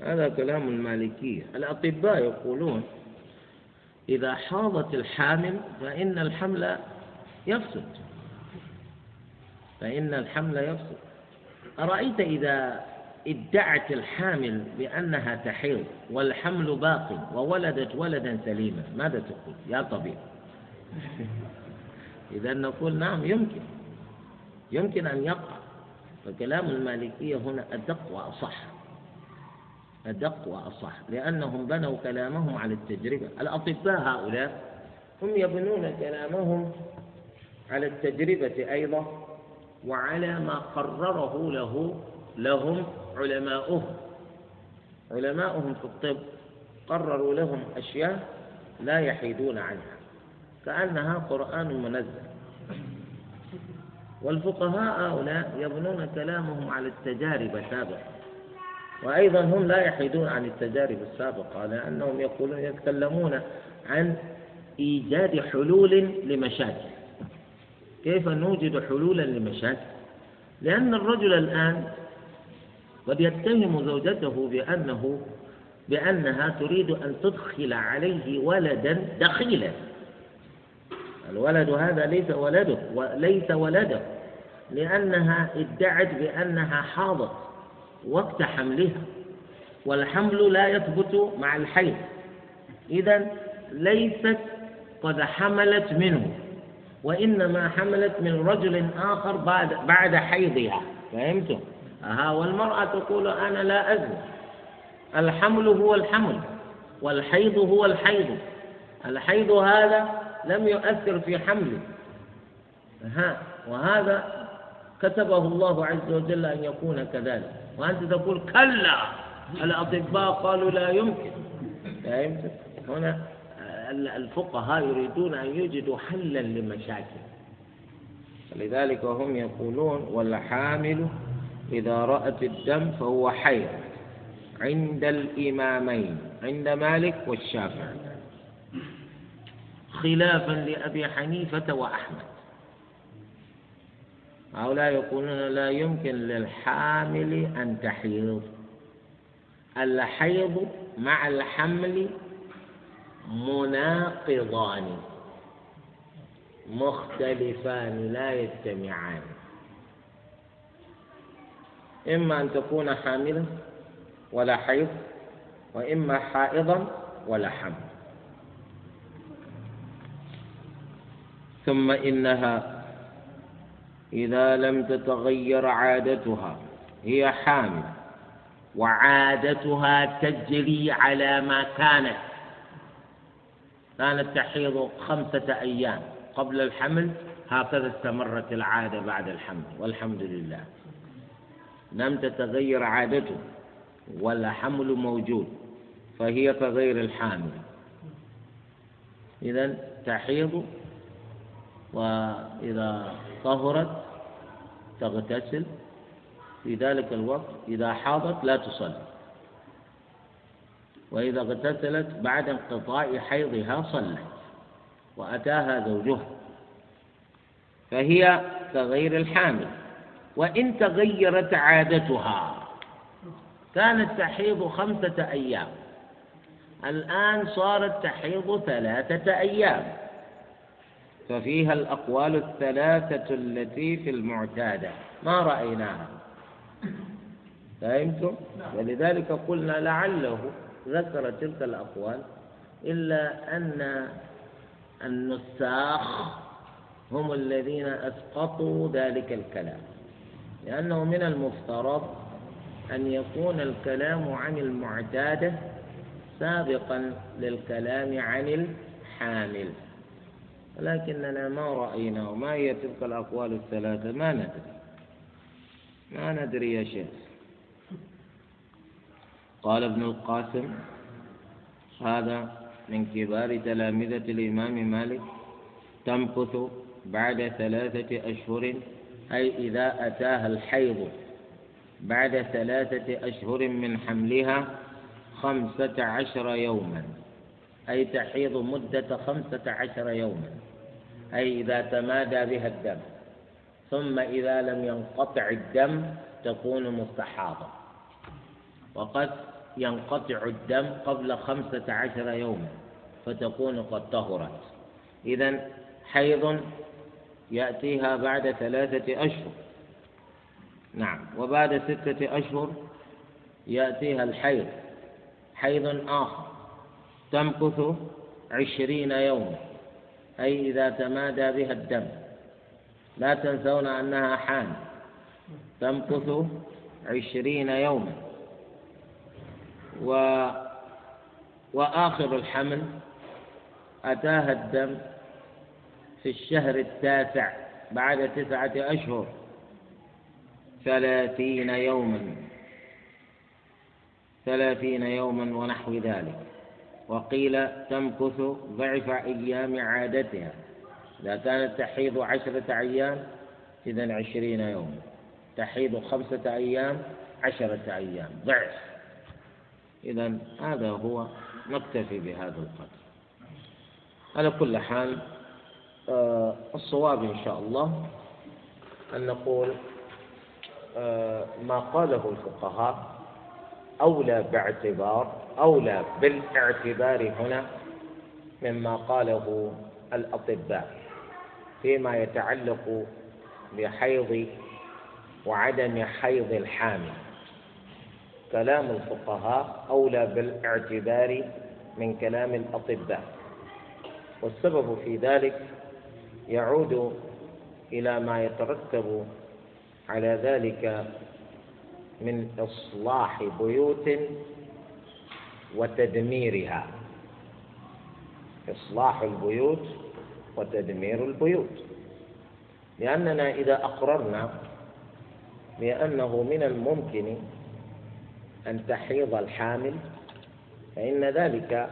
هذا كلام المالكية. الأطباء يقولون إذا حاضت الحامل فإن الحمل يفسد. فإن الحمل يفسد. أرأيت إذا ادعت الحامل بأنها تحيض والحمل باق وولدت ولدا سليما. ماذا تقول؟ يا طبيب. إذا نقول نعم يمكن. يمكن أن يقع. فكلام المالكية هنا أدق وأصح. أدق وأصح. لأنهم بنوا كلامهم على التجربة. الأطباء هؤلاء هم يبنون كلامهم على التجربة أيضا وعلى ما قرره له لهم علماؤهم علماؤهم في الطب قرروا لهم أشياء لا يحيدون عنها. كأنها قرآن منزل. والفقهاء هؤلاء يبنون كلامهم على التجارب السابقة. وأيضا هم لا يحيدون عن التجارب السابقة لأنهم يقولون يتكلمون عن إيجاد حلول لمشاكل. كيف نوجد حلولا لمشاكل؟ لأن الرجل الآن قد يتهم زوجته بأنه بأنها تريد أن تدخل عليه ولدا دخيلا. الولد هذا ليس ولده وليس ولده لأنها ادعت بأنها حاضت وقت حملها والحمل لا يثبت مع الحيض. إذا ليست قد حملت منه وإنما حملت من رجل آخر بعد بعد حيضها. فهمتم؟ ها والمرأة تقول أنا لا أزن الحمل هو الحمل والحيض هو الحيض. الحيض هذا لم يؤثر في حمله ها وهذا كتبه الله عز وجل أن يكون كذلك. وأنت تقول كلا الأطباء قالوا لا يمكن. فهمت؟ هنا الفقهاء يريدون أن يجدوا حلا لمشاكل. لذلك هم يقولون والحامل إذا رأت الدم فهو حيض عند الإمامين عند مالك والشافعي. خلافا لأبي حنيفة وأحمد. هؤلاء يقولون لا يمكن للحامل أن تحيض. الحيض مع الحمل مناقضان مختلفان لا يجتمعان. إما أن تكون حاملا ولا حيض وإما حائضا ولا حمل. ثم إنها إذا لم تتغير عادتها هي حامل وعادتها تجري على ما كانت. كانت تحيض خمسة أيام قبل الحمل هكذا استمرت العادة بعد الحمل والحمد لله. لم تتغير عادته ولا حمل موجود فهي كغير الحامل. إذا تحيض وإذا طهرت تغتسل. في ذلك الوقت إذا حاضت لا تصلي. وإذا اغتسلت بعد انقطاع حيضها صلت وأتاها زوجها. فهي كغير الحامل. وإن تغيرت عادتها. كانت تحيض خمسة أيام. الآن صارت تحيض ثلاثة أيام. ففيها الأقوال الثلاثة التي في المعتادة. ما رأيناها؟ فهمتم؟ ولذلك قلنا لعله ذكر تلك الأقوال إلا أن النساخ هم الذين أسقطوا ذلك الكلام. لأنه من المفترض أن يكون الكلام عن المعتادة سابقا للكلام عن الحامل. ولكننا ما رأينا وما هي تلك الأقوال الثلاثة؟ ما ندري. ما ندري يا شيخ. قال ابن القاسم هذا من كبار تلامذة الإمام مالك تمكث بعد ثلاثة أشهر أي إذا أتاها الحيض بعد ثلاثة أشهر من حملها خمسة عشر يوما. أي تحيض مدة خمسة عشر يوما. أي إذا تمادى بها الدم. ثم إذا لم ينقطع الدم تكون مستحاضة. وقد ينقطع الدم قبل خمسة عشر يوما فتكون قد طهرت. إذا حيض يأتيها بعد ثلاثة أشهر. نعم. وبعد ستة أشهر يأتيها الحيض. حيض آخر تمكث عشرين يوما. أي إذا تمادى بها الدم. لا تنسون أنها حان تمكث عشرين يوما. و وآخر الحمل أتاها الدم في الشهر التاسع بعد تسعة أشهر ثلاثين يوما ثلاثين يوما ونحو ذلك. وقيل تمكث ضعف أيام عادتها. إذا كانت تحيض عشرة أيام إذا عشرين يوما. تحيض خمسة أيام عشرة أيام. ضعف. إذا هذا هو نكتفي بهذا القدر. على كل حال الصواب إن شاء الله أن نقول آه، ما قاله الفقهاء أولى باعتبار أولى بالاعتبار هنا مما قاله الأطباء فيما يتعلق بحيض وعدم حيض الحامل. كلام الفقهاء أولى بالاعتبار من كلام الأطباء والسبب في ذلك يعود إلى ما يترتب على ذلك من إصلاح بيوت وتدميرها. إصلاح البيوت وتدمير البيوت. لأننا إذا أقررنا بأنه من الممكن أن تحيض الحامل فإن ذلك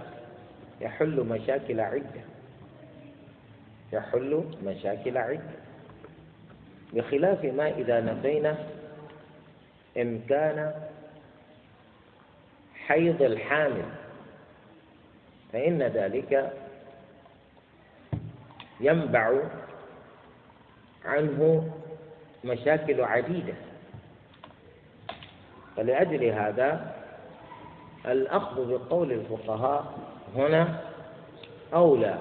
يحل مشاكل عدة. يحل مشاكل عدة بخلاف ما إذا نفينا إمكان حيض الحامل فإن ذلك ينبع عنه مشاكل عديدة. فلأجل هذا الأخذ بقول الفقهاء هنا أولى.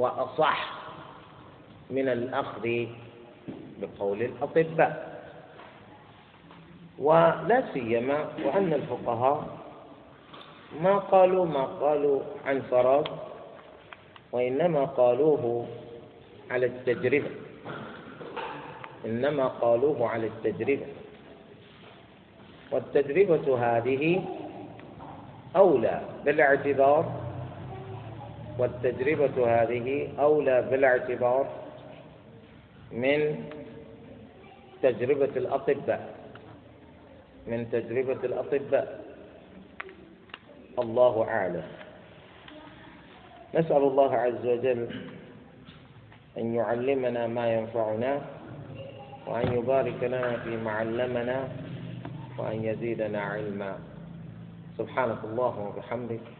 وأصح من الأخذ بقول الأطباء. ولا سيما وأن الفقهاء ما قالوا ما قالوا عن فراغ وإنما قالوه على التجربة. إنما قالوه على التجربة. والتجربة هذه أولى بالاعتبار والتجربة هذه أولى بالاعتبار من تجربة الأطباء من تجربة الأطباء. الله أعلم. نسأل الله عز وجل أن يعلمنا ما ينفعنا وأن يبارك لنا فيما علمنا وأن يزيدنا علما. سبحانك اللهم وبحمدك.